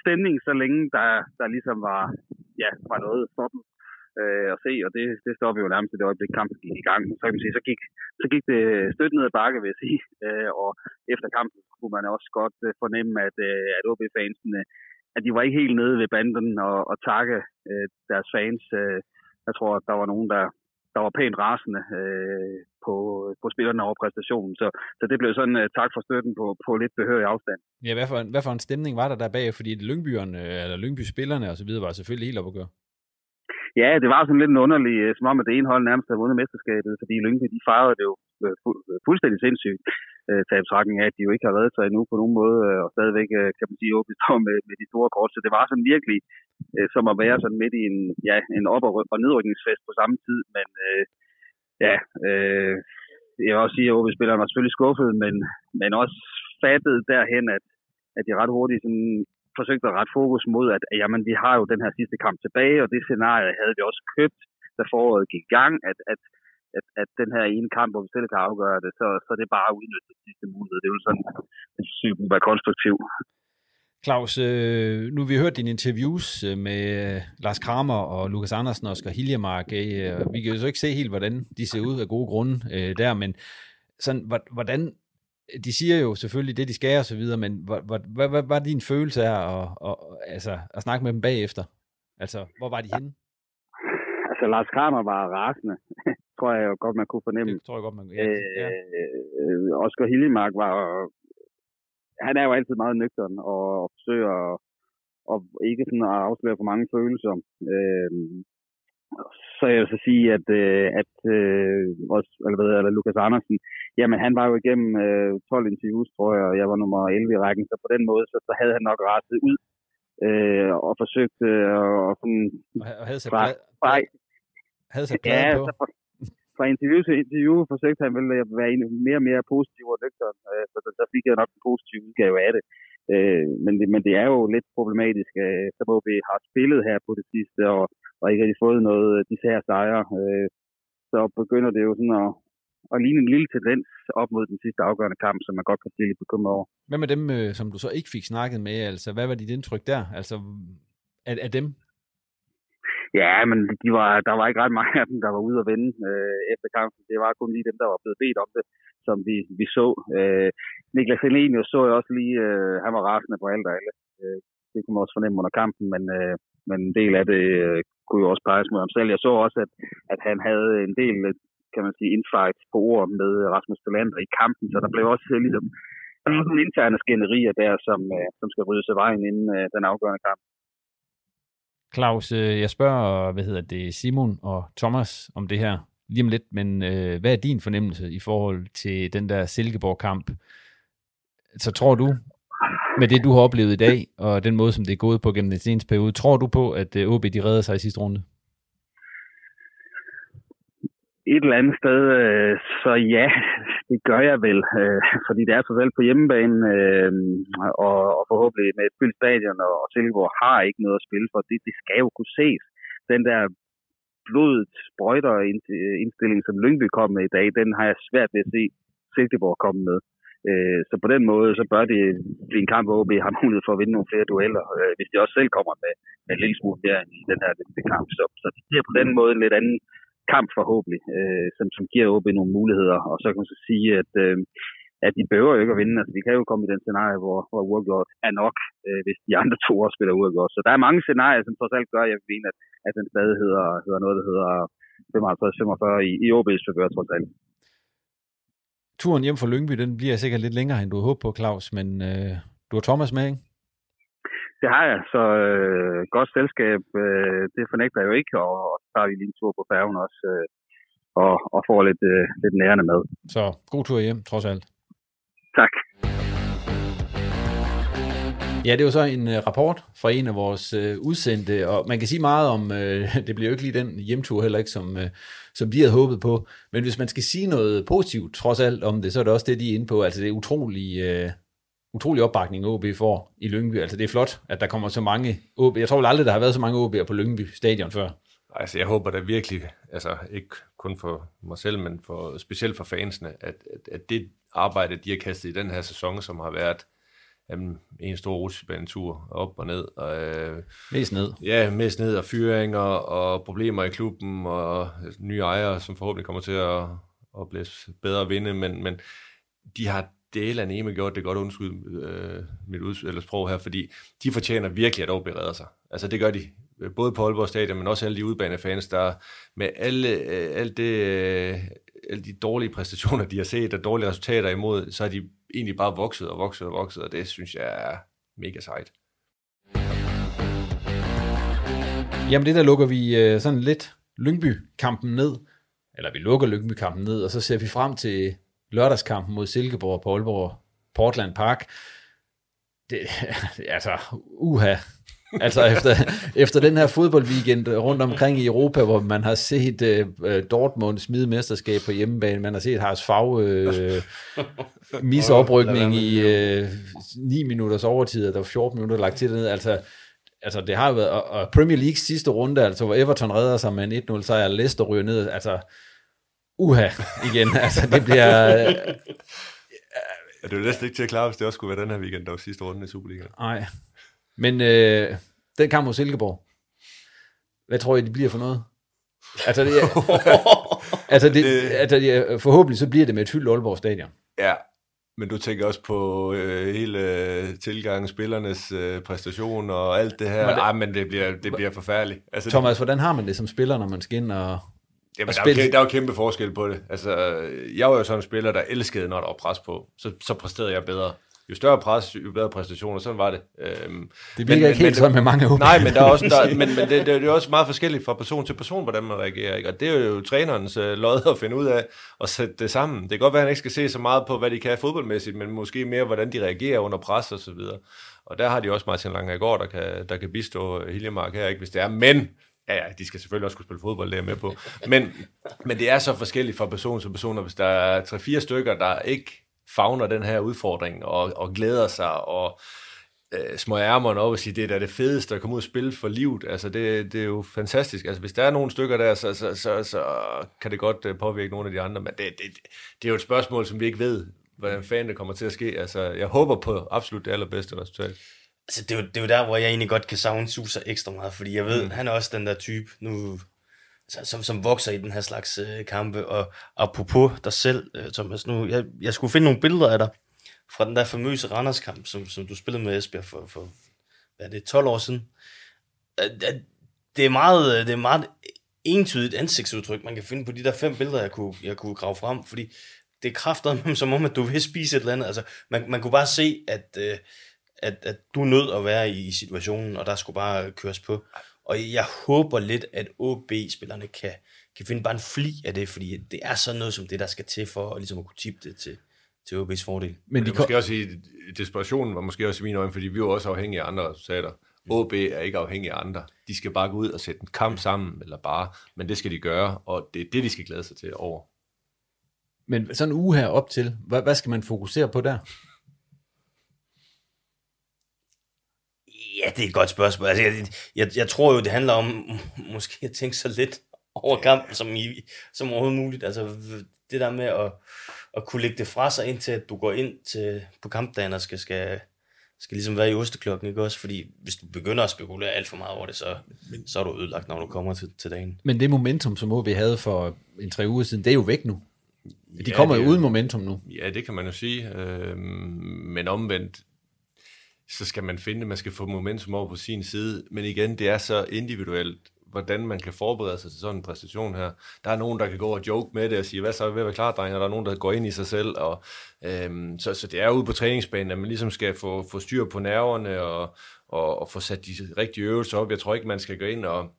stemning, så længe der, der ligesom var, ja, var noget for dem øh, at se, og det, det står vi jo nærmest i det øjeblik, kampen gik i gang. Så kan man sige, så gik, så gik det stødt ned ad bakke, vil jeg sige, øh, og efter kampen kunne man også godt øh, fornemme, at, øh, at OB-fansene, at de var ikke helt nede ved banden og, og takke øh, deres fans. Øh, jeg tror, at der var nogen, der, der var pænt rasende øh, på, på spillerne over præstationen. Så, så det blev sådan uh, tak for støtten på, på lidt behørig afstand. Ja, hvad for, en, hvad for en stemning var der der bag? Fordi Lyngbyerne, eller Lyngby-spillerne og så videre, var selvfølgelig helt op at gøre. Ja, det var sådan lidt en underlig, øh, som om at det ene hold nærmest havde vundet mesterskabet, fordi Lyngby, de fejrede det jo øh, Øh, fu- øh, fuldstændig sindssygt, øh, taget betragtning af, at de jo ikke har reddet sig endnu på nogen måde, øh, og stadigvæk, øh, kan man sige, åbent står med, med de store kort. Så det var sådan virkelig øh, som at være sådan midt i en, ja, en op- og- og nedrykningsfest på samme tid, men øh, ja, øh, jeg vil også sige, at OB-spilleren var selvfølgelig skuffet, men, men også fattet derhen, at, at de ret hurtigt sådan forsøgte at rette fokus mod, at jamen, vi har jo den her sidste kamp tilbage, og det scenarie havde vi også købt, da foråret gik i gang, at, at, at, at den her ene kamp, hvor vi selv kan afgøre det, så, så det er bare at udnytte den sidste mulighed. Det er jo sådan, at sygen være konstruktiv. Claus, øh, nu har vi hørt dine interviews øh, med øh, Lars Kramer og Lukas Andersen og Oscar Hiljemark. Vi kan jo så ikke se helt, hvordan de ser ud af gode grunde der, men sådan, hvor- hvordan, de siger jo selvfølgelig det, de skal og så videre, men hvad, hvad, hvad, hvad var din følelse af at, at, altså, at snakke med dem bagefter? Altså, hvor var de henne? Altså, Lars Kramer var rasende, tror jeg godt, man kunne fornemme. Det tror jeg godt, man ja, ja. Øh, Oscar Hillemark var... Han er jo altid meget nøgtern og, og forsøger at, og ikke sådan at afsløre for mange følelser. Øh, så jeg vil så sige, at, øh, at øh, også, eller, hvad, eller Lukas Andersen, jamen han var jo igennem øh, 12 interviews, tror jeg, og jeg var nummer 11 i rækken, så på den måde, så, så havde han nok rettet ud øh, og forsøgt øh, at sådan... Og havde sat fra, fra, Havde sat ja, pladen på? så fra, interview til interview forsøgte han vel at være en, mere og mere positiv og nøgtern, øh, så der, der fik jeg nok en positiv udgave af det. Øh, men, det, men det er jo lidt problematisk, øh, så hvor vi har spillet her på det sidste, og, og ikke rigtig fået noget af disse her sejre, øh, så begynder det jo sådan at, at ligne en lille tendens op mod den sidste afgørende kamp, som man godt kan blive lidt bekymret over. Hvad med dem, øh, som du så ikke fik snakket med? Altså, hvad var dit indtryk der? Altså, af, af dem? Ja, men de var, der var ikke ret mange af dem, der var ude at vende øh, efter kampen. Det var kun lige dem, der var blevet bedt om det, som vi, vi så. Øh, Niklas Elenius så jeg også lige, øh, han var rasende på alt og alle. Øh, det kunne man også fornemme under kampen, men, øh, men en del af det øh, kunne jo også peges mod ham selv. Jeg så også, at, at han havde en del, kan man sige, insights på ord med Rasmus Delander i kampen, så der blev også øh, ligesom der var nogle interne skænderier der, som, øh, som skal rydde af vejen inden øh, den afgørende kamp. Claus, øh, jeg spørger, hvad hedder det, Simon og Thomas om det her lige om lidt, men øh, hvad er din fornemmelse i forhold til den der Silkeborg-kamp? Så tror du, med det, du har oplevet i dag, og den måde, som det er gået på gennem den seneste periode, tror du på, at øh, OB de redder sig i sidste runde? Et eller andet sted, øh, så ja, det gør jeg vel, øh, fordi det er så selv på hjemmebane, øh, og, og forhåbentlig med et fyldt stadion, og, og Silkeborg har ikke noget at spille for. Det, det skal jo kunne ses. Den der blodet sprøjter øh, indstilling, som Lyngby kom med i dag, den har jeg svært ved at se Silkeborg komme med. Øh, så på den måde, så bør det blive en kamp, hvor OB har mulighed for at vinde nogle flere dueller, øh, hvis de også selv kommer med, med en lille smule der i den her kamp. Så, så det bliver på den måde en lidt anden kamp forhåbentlig, øh, som, som giver OB nogle muligheder. Og så kan man så sige, at, øh, at de behøver jo ikke at vinde. Altså, vi kan jo komme i den scenarie, hvor, hvor uafgjort er nok, øh, hvis de andre to også spiller uafgjort. Så der er mange scenarier, som trods alt gør, at jeg mener, at, at den stadig hedder, hedder noget, der hedder 55-45 i, i OB's forgør trods alt. Turen hjem fra Lyngby, den bliver sikkert lidt længere, end du håber på, Claus, men øh, du har Thomas med, ikke? Det har jeg, så øh, godt selskab, øh, det fornægter jeg jo ikke, og, og så tager vi lige en tur på færgen også, øh, og, og får lidt, øh, lidt nærende med. Så god tur hjem, trods alt. Tak. Ja, det er jo så en uh, rapport fra en af vores uh, udsendte, og man kan sige meget om, uh, det bliver jo ikke lige den hjemtur heller ikke, som, uh, som de havde håbet på, men hvis man skal sige noget positivt trods alt om det, så er det også det, de er inde på, altså det er utrolig, uh, utrolig opbakning, OB får i Lyngby. Altså det er flot, at der kommer så mange OB. Jeg tror vel aldrig, der har været så mange OB'er på Lyngby stadion før. Altså jeg håber da virkelig, altså ikke kun for mig selv, men for, specielt for fansene, at, at, at det arbejde, de har kastet i den her sæson, som har været jamen, en stor rutsjebanetur op og ned. Og, øh, mest ned. Ja, mest ned og fyringer og problemer i klubben og nye ejere, som forhåbentlig kommer til at, at blive bedre at vinde, men, men de har del af Neme gjort det godt undskyld øh, mit uds- eller sprog her, fordi de fortjener virkelig at overberede sig. Altså det gør de, øh, både på Aalborg Stadion, men også alle de udbanefans, der med alle, øh, alt det, øh, alle de dårlige præstationer, de har set, og dårlige resultater imod, så har de egentlig bare vokset og vokset og vokset, og det synes jeg er mega sejt. Jamen det der lukker vi øh, sådan lidt Lyngby-kampen ned, eller vi lukker Lyngby-kampen ned, og så ser vi frem til lørdagskampen mod Silkeborg på Aalborg Portland Park. Det, altså, uha. altså efter, efter den her fodboldweekend rundt omkring i Europa, hvor man har set uh, Dortmund smide mesterskab på hjemmebane, man har set Haras Fag uh, misse oprykning i uh, 9 minutters overtid, og der var 14 minutter lagt til det ned. Altså, altså det har jo været, og, og Premier League sidste runde, altså hvor Everton redder sig med en 1-0 sejr, Leicester ryger ned, altså uha igen. altså, det bliver... Øh, ja, det er jo næsten ikke til at klare, hvis det også skulle være den her weekend, der var sidste runde i Superligaen. Nej. Men øh, den kamp mod Silkeborg, hvad tror I, det bliver for noget? Altså, det, altså, det, altså det, forhåbentlig så bliver det med et fyldt Aalborg stadion. Ja, men du tænker også på øh, hele øh, tilgangen, spillernes øh, præstation og alt det her. Det, Ej, men det bliver, det bliver forfærdeligt. Altså, Thomas, hvordan har man det som spiller, når man skal ind og, Jamen, der, er jo, der er jo kæmpe forskel på det. Altså, jeg var jo sådan en spiller, der elskede, når der var pres på. Så, så præsterede jeg bedre. Jo større pres, jo bedre præstationer. Sådan var det. Øhm, det bliver ikke helt sådan med mange OB. Nej, men, der er også, der, men, men det, det, det, er også meget forskelligt fra person til person, hvordan man reagerer. Ikke? Og det er jo trænerens øh, lod at finde ud af og sætte det sammen. Det kan godt være, at han ikke skal se så meget på, hvad de kan fodboldmæssigt, men måske mere, hvordan de reagerer under pres og så videre. Og der har de også Martin Lange i går, der kan, der kan bistå Hiljemark her, ikke, hvis det er. Men Ja, ja, de skal selvfølgelig også kunne spille fodbold, det er med på. Men, men det er så forskelligt fra person til person, hvis der er tre-fire stykker, der ikke fagner den her udfordring og, og glæder sig og øh, små ærmerne op og siger, det er da det fedeste at komme ud og spille for livet. Altså, det, det er jo fantastisk. Altså, hvis der er nogle stykker der, så, så, så, så kan det godt øh, påvirke nogle af de andre, men det, det, det er jo et spørgsmål, som vi ikke ved, hvordan fanden det kommer til at ske. Altså, jeg håber på absolut det allerbedste resultat. Altså, det er, jo, det er jo der, hvor jeg egentlig godt kan savne Susa ekstra meget, fordi jeg ved, mm. han er også den der type, nu, altså, som, som vokser i den her slags øh, kampe, og apropos dig selv, øh, Thomas, nu, jeg, jeg skulle finde nogle billeder af dig, fra den der famøse Randers-kamp, som, som du spillede med Esbjerg for, for hvad er det, 12 år siden. Øh, det er meget, det er meget entydigt ansigtsudtryk, man kan finde på de der fem billeder, jeg kunne, jeg kunne grave frem, fordi det er kraftet som om, at du vil spise et eller andet. Altså, man, man kunne bare se, at, øh, at, at du er nødt at være i situationen, og der skulle bare køres på. Og jeg håber lidt, at OB-spillerne kan, kan finde bare en fli af det, fordi det er sådan noget som det, der skal til for at, ligesom at kunne tippe det til, til OB's fordel. Men de måske også i desperationen var måske også i mine øjne, fordi vi var også afhængige af andre resultater. OB er ikke afhængige af andre. De skal bare gå ud og sætte en kamp sammen, eller bare, men det skal de gøre, og det er det, de skal glæde sig til over. Men sådan en uge her op til, hvad, hvad skal man fokusere på der? Ja, det er et godt spørgsmål. Altså, jeg, jeg, jeg tror jo, det handler om måske at tænke så lidt over kampen som, i, som overhovedet muligt. Altså det der med at, at kunne lægge det fra sig, indtil at du går ind til, på kampdagen og skal, skal, skal ligesom være i osteklokken, ikke også? Fordi hvis du begynder at spekulere alt for meget over det, så, så er du ødelagt, når du kommer til, til dagen. Men det momentum, som OB havde for en tre uger siden, det er jo væk nu. De ja, kommer jo uden momentum nu. Ja, det kan man jo sige. Øh, men omvendt, så skal man finde, man skal få momentum over på sin side. Men igen, det er så individuelt, hvordan man kan forberede sig til sådan en præstation her. Der er nogen, der kan gå og joke med det og sige, hvad så er ved at være klar, drenge? Og der er nogen, der går ind i sig selv. Og, øhm, så, så det er ude på træningsbanen, at man ligesom skal få, få styr på nerverne og, og, og få sat de rigtige øvelser op. Jeg tror ikke, man skal gå ind og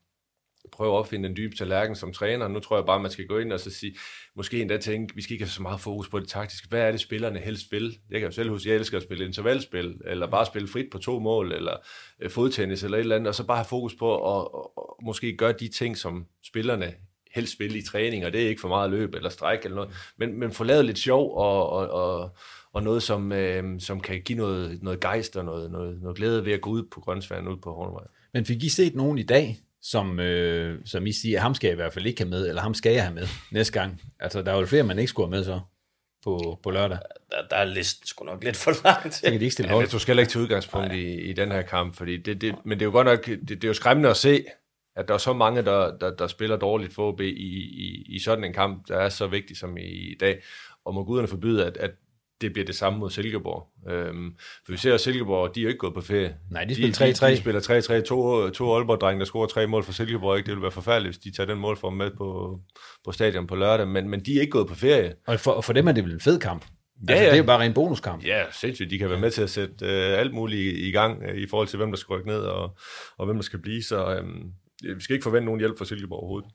prøve at opfinde den dybe tallerken som træner. Nu tror jeg bare, man skal gå ind og så sige, måske endda tænke, vi skal ikke have så meget fokus på det taktiske. Hvad er det, spillerne helst vil? Jeg kan jo selv huske, jeg elsker at spille intervalspil, eller bare spille frit på to mål, eller øh, fodtennis, eller et eller andet, og så bare have fokus på at, at, måske gøre de ting, som spillerne helst vil i træning, og det er ikke for meget løb eller stræk eller noget, men, men få lavet lidt sjov og, og, og, og noget, som, øh, som kan give noget, noget gejst og noget, noget, noget glæde ved at gå ud på grøntsværen ud på Hornevej. Men fik I set nogen i dag, som, øh, som I siger, ham skal jeg i hvert fald ikke have med, eller ham skal jeg have med næste gang. Altså, der er jo flere, man ikke skulle have med så på, på lørdag. Der, der er listen sgu nok lidt for langt. Så kan de ikke stille hold. Ja, du skal ikke til udgangspunkt i, i den her kamp, fordi det, det, men det er jo godt nok, det, det er jo skræmmende at se, at der er så mange, der, der, der spiller dårligt for OB i, i, i sådan en kamp, der er så vigtig som i, i dag. Og må guderne forbyde, at, at det bliver det samme mod Silkeborg. Øhm, for vi ser, at Silkeborg, de er ikke gået på ferie. Nej, de spiller 3-3. De, de spiller 3-3. To, to Aalborg-drenge, der scorer tre mål for Silkeborg. Ikke? Det vil være forfærdeligt, hvis de tager den målform med på, på stadion på lørdag. Men, men de er ikke gået på ferie. Og for, og for dem er det vel en fed kamp. Ja, altså, ja. Det er jo bare en bonuskamp. Ja, sindssygt. De kan være med til at sætte øh, alt muligt i, i gang øh, i forhold til, hvem der skal rykke ned og, og hvem der skal blive. Så øh, vi skal ikke forvente nogen hjælp fra Silkeborg overhovedet.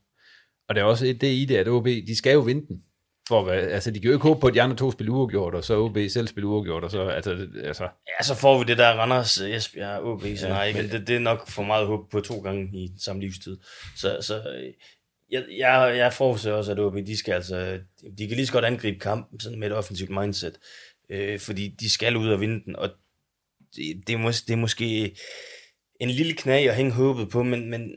Og det er også det i det, at OB, de skal jo vinde den. For hvad, altså, de kan jo ikke håbe på, at de andre to spiller uafgjort, og så OB selv spiller uafgjort, og så, altså, altså... Ja, så får vi det der Randers, Esbjerg, OB, så nej, men... det, det, er nok for meget håb på to gange i samme livstid. Så, så jeg, jeg, jeg forudser også, at OB, de skal altså, de kan lige så godt angribe kampen sådan med et offensivt mindset, øh, fordi de skal ud og vinde den, og det, det, er, mås, det er måske en lille knæ at hænge håbet på, men, men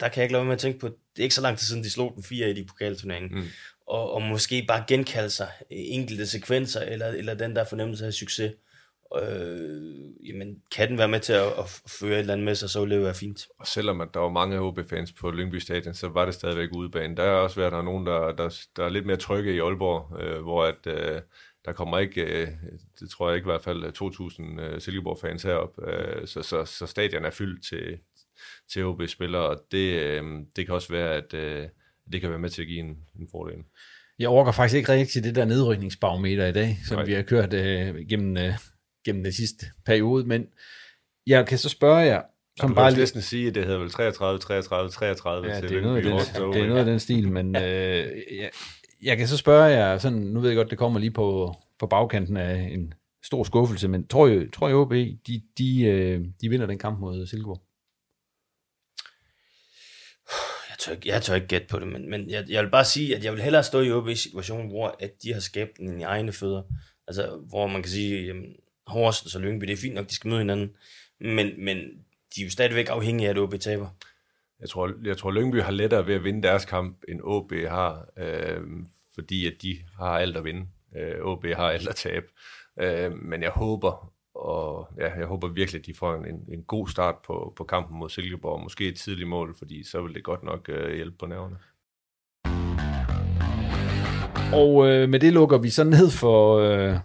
der kan jeg ikke lade med at tænke på, det er ikke så lang tid siden, de slog den 4 i de pokalturneringen. Mm og, og måske bare genkalde sig enkelte sekvenser, eller, eller den der fornemmelse af succes, øh, jamen, kan den være med til at, at føre et eller andet med sig, så vil det være fint. Og selvom at der var mange OB-fans på Lyngby Stadion, så var det stadigvæk udebane. Der er også været der nogen, der, der, der er lidt mere trygge i Aalborg, øh, hvor at, øh, der kommer ikke, øh, det tror jeg ikke i hvert fald, øh, 2.000 øh, Silkeborg-fans herop, øh, så, så, så stadion er fyldt til, til OB-spillere, og det, øh, det kan også være, at øh, det kan være med til at give en, en fordel. Jeg overgår faktisk ikke rigtig det der nedrykningsbarometer i dag, som Nej. vi har kørt øh, gennem, øh, gennem den sidste periode, men jeg kan så spørge jer, som du bare kan næsten sige, at det hedder vel 33, 33, 33 ja, til det er, noget af den, det er noget af den stil, men øh, jeg, jeg kan så spørge jer, sådan, nu ved jeg godt, det kommer lige på, på bagkanten af en stor skuffelse, men tror jeg, tror jeg OB, de, de, øh, de vinder den kamp mod Silkeborg? Tør, jeg tør ikke gætte på det, men, men jeg, jeg vil bare sige, at jeg vil hellere stå i OB situation, hvor at de har skabt en i egne fødder. Altså, hvor man kan sige, jamen, Horsens og Lyngby, det er fint nok, de skal møde hinanden, men, men de er jo stadigvæk afhængige af, at OB taber. Jeg tror, jeg tror Lyngby har lettere ved at vinde deres kamp, end OB har, øh, fordi at de har alt at vinde. Øh, OB har alt at tabe. Øh, men jeg håber, og ja, jeg håber virkelig, at de får en, en god start på, på kampen mod Silkeborg, måske et tidligt mål, fordi så vil det godt nok øh, hjælpe på nerverne. Og øh, med det lukker vi så ned for, øh,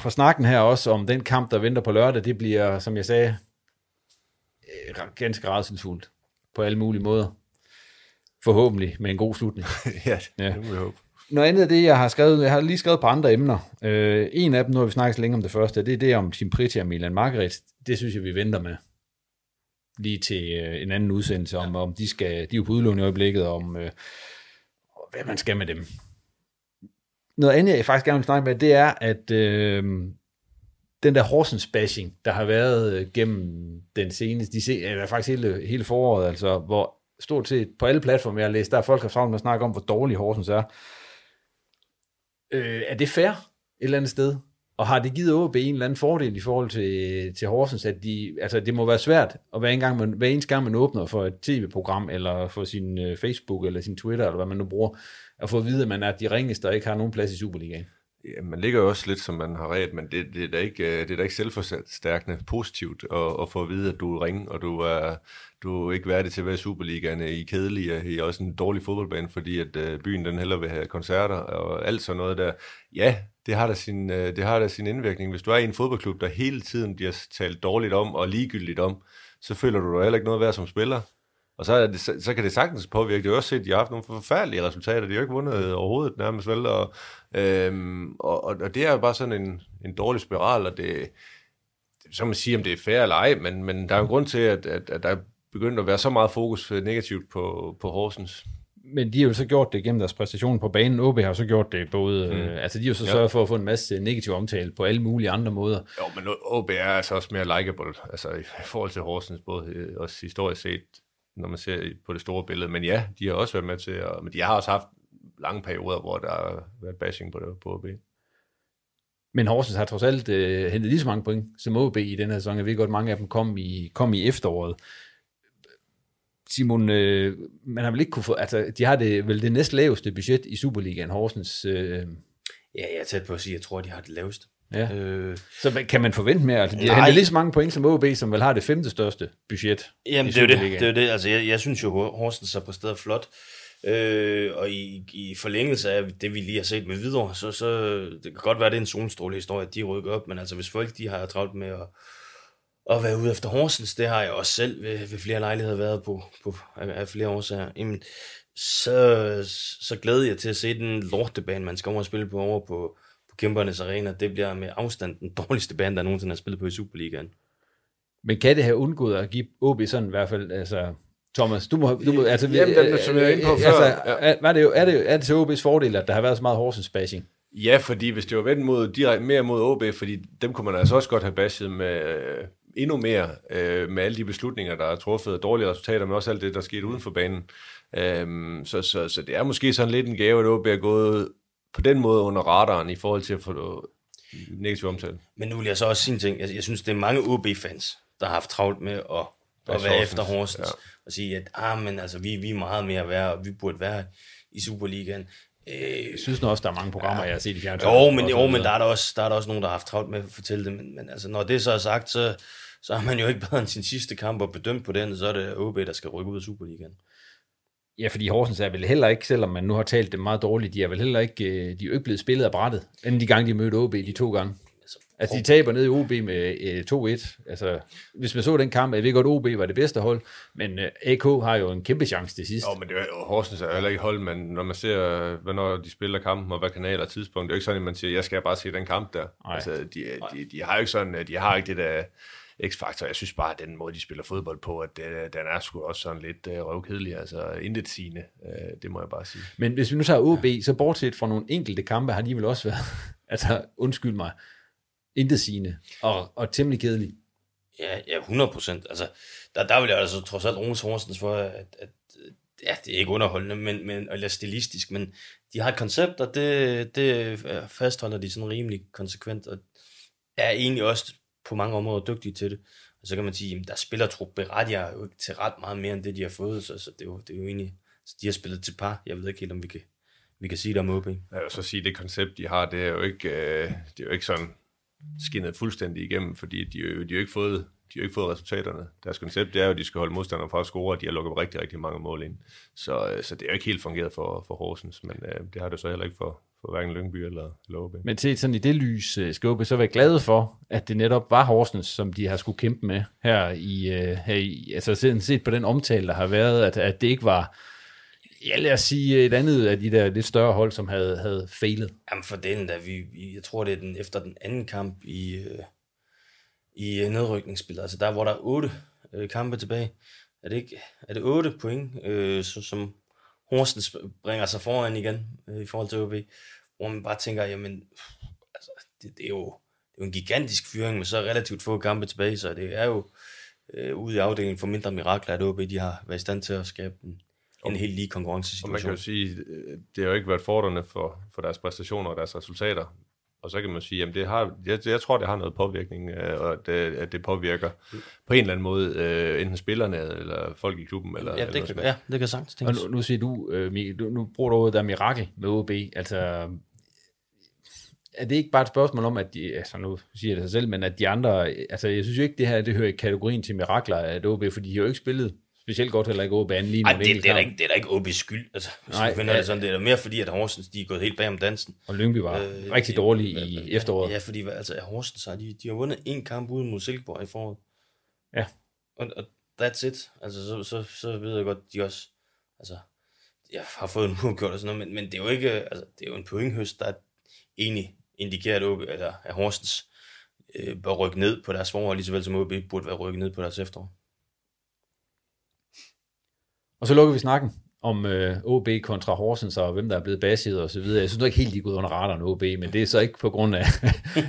for snakken her også om den kamp, der venter på lørdag. Det bliver, som jeg sagde, øh, ganske rædselsfuldt på alle mulige måder. Forhåbentlig med en god slutning. ja, ja, det må vi håbe. Noget andet af det, jeg har skrevet, jeg har lige skrevet på andre emner. Øh, en af dem, nu har vi snakket længe om det første, det er det om Tim Pritchard og Milan Margaret. Det synes jeg, vi venter med lige til øh, en anden udsendelse om, om de skal, de er jo på udlån i øjeblikket, om øh, hvad man skal med dem. noget andet, jeg faktisk gerne vil snakke med, det er, at øh, den der Horsens bashing, der har været øh, gennem den seneste, de se, eller faktisk hele, hele foråret, altså, hvor stort set på alle platforme, jeg har læst, der er folk har sammen med at snakke om, hvor dårlig Horsens er. Øh, er det fair et eller andet sted? Og har det givet OB en eller anden fordel i forhold til, til Horsens, at de, altså det må være svært, at hver, en gang man, hver eneste gang man åbner for et tv-program, eller for sin øh, Facebook, eller sin Twitter, eller hvad man nu bruger, at få at vide, at man er de ringeste, der ikke har nogen plads i Superligaen. Ja, man ligger jo også lidt, som man har ret, men det, det, er da ikke, øh, det er da ikke selvforstærkende positivt at, at få at vide, at du er ringe, og du er, du er ikke værdig til at være i Superligaen øh, i kedelige, i også en dårlig fodboldbane, fordi at øh, byen den heller vil have koncerter og alt sådan noget der. Ja, det har da sin, det har da sin indvirkning. Hvis du er i en fodboldklub, der hele tiden bliver talt dårligt om og ligegyldigt om, så føler du dig heller ikke noget værd som spiller. Og så, er det, så, så kan det sagtens påvirke. Det er også set, at de har haft nogle forfærdelige resultater. De har jo ikke vundet overhovedet nærmest vel. Og, øhm, og, og, og det er jo bare sådan en, en dårlig spiral, og det, så man sige, om det er fair eller ej, men, men der er jo en grund til, at, at, at der er begyndt at være så meget fokus negativt på, på Horsens. Men de har jo så gjort det gennem deres præstation på banen. OB har så gjort det både... Mm. Øh, altså, de har jo så ja. sørget for at få en masse negativ omtale på alle mulige andre måder. Jo, men OB er altså også mere likeable, altså i forhold til Horsens, både øh, også historisk set, når man ser på det store billede. Men ja, de har også været med til at... Men de har også haft lange perioder, hvor der har været bashing på, det, på OB. Men Horsens har trods alt øh, hentet lige så mange point som OB i den her sæson. Jeg ved godt, mange af dem kom i, kom i efteråret. Simon, øh, man har vel ikke kunne få, altså de har det vel det næst laveste budget i Superligaen, Horsens. Øh. Ja, jeg er tæt på at sige, at jeg tror, de har det laveste. Ja. Øh, så kan man forvente mere? Altså, de har hentet lige så mange point som OB, som vel har det femte største budget Jamen, det er, det, det er jo det. Altså, jeg, jeg synes jo, Horsens er på stedet flot. Øh, og i, i forlængelse af det, vi lige har set med videre, så, så det kan godt være, at det er en solstråle historie, at de rykker op, men altså hvis folk de har travlt med at, at være ude efter Horsens, det har jeg også selv ved, ved flere lejligheder været på, på af, af flere årsager, jamen, så, så glæder jeg til at se den lortebane, man skal over og spille på over på, på Kæmpernes Arena. Det bliver med afstand den dårligste bane, der nogensinde har spillet på i Superligaen. Men kan det have undgået at give OB sådan i hvert fald, altså Thomas, du må, du må altså, Jamen, den, som jeg er inde på før. Altså, ja. er, det jo, er, det, er det til OB's fordel, at der har været så meget Horsens bashing? Ja, fordi hvis det var vendt mod, direkte mere mod OB, fordi dem kunne man altså også godt have bashet med øh, endnu mere, øh, med alle de beslutninger, der er truffet, dårlige resultater, men også alt det, der skete uden for banen. Øh, så, så, så det er måske sådan lidt en gave, at OB er gået på den måde under radaren i forhold til at få negativ omtale. Men nu vil jeg så også sige en ting. Jeg, jeg synes, det er mange OB-fans, der har haft travlt med at, at være efter Horsens. Ja. Og sige, at ah, men, altså, vi, vi er meget mere værd, og vi burde være i Superligaen. Øh, jeg synes nu også, der er mange programmer, ja. jeg har set i fjernsynet. Jo, men, jo, men der er der, også, der er der også nogen, der har haft travlt med at fortælle det. Men, men altså, når det så er sagt, så, så har man jo ikke bedre end sin sidste kamp og bedømt på den, så er det OB, der skal rykke ud af Superligaen. Ja, fordi Horsens er vel heller ikke, selvom man nu har talt det meget dårligt, de er vel heller ikke, øh, de er jo ikke blevet spillet af brættet, end de gange, de mødte OB de to gange. Altså, de taber ned i OB med øh, 2-1. Altså, hvis man så den kamp, jeg ved godt, OB var det bedste hold, men øh, AK har jo en kæmpe chance til sidst. Jo, men det er, Horsens er heller ikke hold, men når man ser, hvornår de spiller kampen, og hvad kanal og tidspunkt, det er jo ikke sådan, at man siger, jeg skal bare se den kamp der. Nej. Altså, de, de, de, har jo ikke sådan, de har ikke det der x-faktor. Jeg synes bare, at den måde, de spiller fodbold på, at det, den er sgu også sådan lidt uh, røvkedelig, altså intet sigende, uh, det må jeg bare sige. Men hvis vi nu tager OB, ja. så bortset fra nogle enkelte kampe, har de vel også været, altså undskyld mig, intet sigende og, og temmelig kedelig. Ja, ja 100 procent. Altså, der, der vil jeg altså trods alt Rune Horsens for, at, at ja, det er ikke underholdende, men, men, eller stilistisk, men de har et koncept, og det, det fastholder de sådan rimelig konsekvent, og er egentlig også på mange områder dygtige til det. Og så kan man sige, at der spiller trup berettiger jo ikke til ret meget mere, end det de har fået, så, så det, er jo, det er jo egentlig, så de har spillet til par. Jeg ved ikke helt, om vi kan, vi kan sige det om OB. Jeg vil så sige, det koncept, de har, det er jo ikke, øh, det er jo ikke sådan skinnet fuldstændig igennem, fordi de, de, de har jo ikke fået de har ikke fået resultaterne. Deres koncept det er jo, at de skal holde modstanderne fra at score, og de har lukket rigtig, rigtig mange mål ind. Så, øh, så det er jo ikke helt fungeret for, for Horsens, men øh, det har det så heller ikke for, for hverken Lyngby eller, eller OB. Men til sådan i det lys, øh, skal OB så være glade for, at det netop var Horsens, som de har skulle kæmpe med her i, øh, her i altså set, set på den omtale, der har været, at, at det ikke var ja, lad os sige øh, et andet af de der lidt større hold, som havde, havde fejlet. Jamen for den der, vi, jeg tror det er den, efter den anden kamp i, øh, i øh, nedrykningsspillet, altså der hvor der er otte øh, kampe tilbage, er det ikke, er det otte point, øh, så, som Horsens bringer sig foran igen øh, i forhold til OB, hvor man bare tænker, jamen, altså, det, det, er jo, det er jo en gigantisk fyring med så relativt få kampe tilbage, så det er jo øh, ude i afdelingen for mindre mirakler, at OB de har været i stand til at skabe en, en helt lige konkurrencesituation. Og man kan jo sige, det har jo ikke været fordrende for, for deres præstationer og deres resultater. Og så kan man sige, at det har, jeg, jeg tror, det har noget påvirkning, øh, og at, øh, at det påvirker på en eller anden måde øh, enten spillerne eller folk i klubben. Eller, Ja, det eller kan- ja, det kan sagtens Og tænkes. nu, nu siger du, øh, Mikkel, du, nu bruger du ordet, der er mirakel med OB. Altså, er det ikke bare et spørgsmål om, at de, altså nu siger jeg det sig selv, men at de andre, altså jeg synes jo ikke, det her, det hører i kategorien til mirakler af OB, for de har jo ikke spillet specielt godt heller ikke OB anden lige Ej, det, det, er da ikke, det er da ikke OB's skyld. Altså, hvis Nej, finder ja. det sådan, det er mere fordi, at Horsens de er gået helt bag om dansen. Og Lyngby var rigtig dårlige i efteråret. Ja, fordi altså, Horsens har, de, de har vundet en kamp uden mod Silkeborg i foråret. Ja. Og, og that's it. Altså, så, så, så ved jeg godt, de også altså, jeg har fået en uafgjort og sådan noget, men, men det er jo ikke, altså, det er jo en pointhøst, der egentlig indikerer, at, OB, eller, at Horsens øh, bør rykke ned på deres forår, lige så vel som OB burde være rykket ned på deres efterår. Og så lukker vi snakken om øh, OB kontra Horsens, og hvem der er blevet baseret og så videre. Jeg synes ikke helt, de er gået under radaren OB, men det er så ikke på grund af,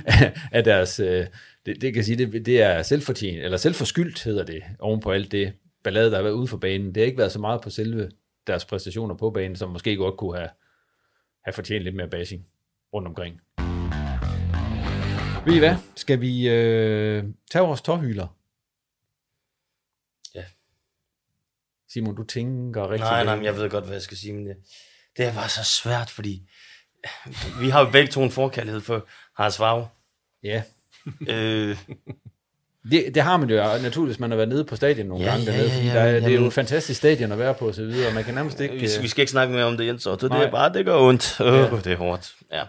af deres, øh, det, det kan sige, det, det er selvfortjent, eller selvforskyldt hedder det, oven på alt det ballade, der har været ude for banen. Det har ikke været så meget på selve deres præstationer på banen, som måske godt kunne have, have fortjent lidt mere basing rundt omkring. Ved I hvad? Skal vi øh, tage vores tårhyler? Ja. Simon, du tænker rigtig Nej, nej, men jeg ved godt, hvad jeg skal sige, men det, det er bare så svært, fordi vi har jo begge to en forkærlighed for Harald Vav. Ja. øh, Det, det har man jo naturligvis, man har været nede på stadion nogle Ja, gange ja, dernede, ja, ja, der, er- men det er jo et fantastisk stadion at være på og så videre, og man kan nærmest ikke... vi, øh, vi skal ikke snakke mere om det, Jens, og det, det er bare, det gør ondt. Øh, Ja. Det er hårdt, ja.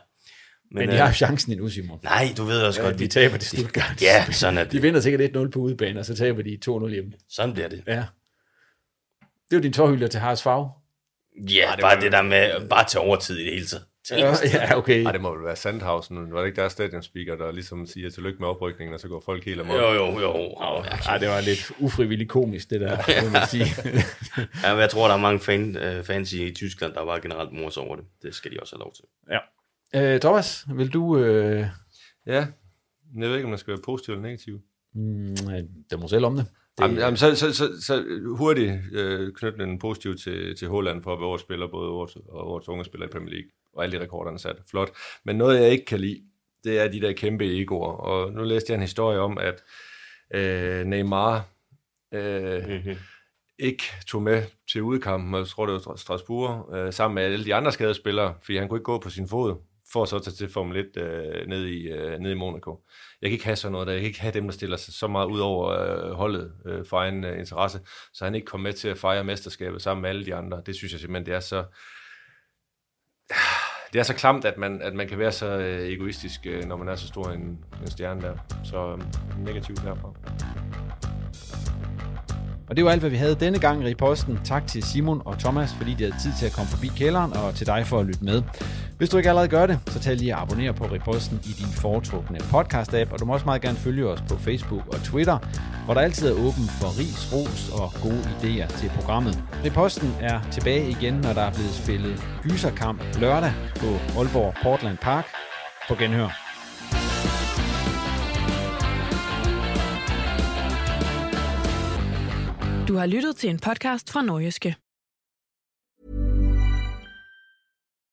Men, men de har jo chancen endnu, Simon. Nej, du ved også Ja, godt, de vi- taber til Stuttgart. Ja, sådan er det. De vinder sikkert 1-0 på udebane, og så taber de 2-0 hjemme. Sådan bliver det. Ja. Det er jo din tårhylder til Haras Fag. Ja, det bare det der med, bare til overtid i det hele taget. Ja, ja, okay. Ej, det må vel være Sandhausen. Var det ikke der stadionspeaker, der ligesom siger tillykke med oprykningen, og så går folk helt amok? Jo, jo, jo. jo. Ej, det var lidt ufrivilligt komisk, det der, må man sige. ja, men jeg tror, der er mange fan, øh, fans i Tyskland, der var generelt mors over det. Det skal de også have lov til. Ja. Øh, Thomas, vil du... Øh... Ja, jeg ved ikke, om man skal være positiv eller negativ. Mm, det må selv om det. Jamen, jamen, så, så, så, så hurtigt øh, knytte en positiv til, til Holland for at være årets spiller, både årets, og årets unge spiller i Premier League, og alle de rekorderne sat. Flot. Men noget, jeg ikke kan lide, det er de der kæmpe egoer. Og nu læste jeg en historie om, at øh, Neymar øh, mm-hmm. ikke tog med til udkampen, jeg tror det var Strasbourg, øh, sammen med alle de andre skadespillere, fordi han kunne ikke gå på sin fod, for så at tage til Formel 1 øh, ned, i, øh, ned i Monaco. Jeg kan ikke have sådan noget der. Jeg kan ikke have dem, der stiller sig så meget ud over øh, holdet øh, for egen øh, interesse, så han ikke kom med til at fejre mesterskabet sammen med alle de andre. Det synes jeg simpelthen, det er så... Det er så klamt, at man, at man kan være så øh, egoistisk, øh, når man er så stor en, en stjerne der. Så øh, negativt derfra. Og det var alt, hvad vi havde denne gang i posten. Tak til Simon og Thomas, fordi de havde tid til at komme forbi kælderen, og til dig for at lytte med. Hvis du ikke allerede gør det, så tag lige at abonnere på Reposten i din foretrukne podcast-app, og du må også meget gerne følge os på Facebook og Twitter, hvor der altid er åben for ris, ros og gode idéer til programmet. Reposten er tilbage igen, når der er blevet spillet gyserkamp lørdag på Aalborg Portland Park. På genhør. Du har lyttet til en podcast fra Norgeske.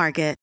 Market.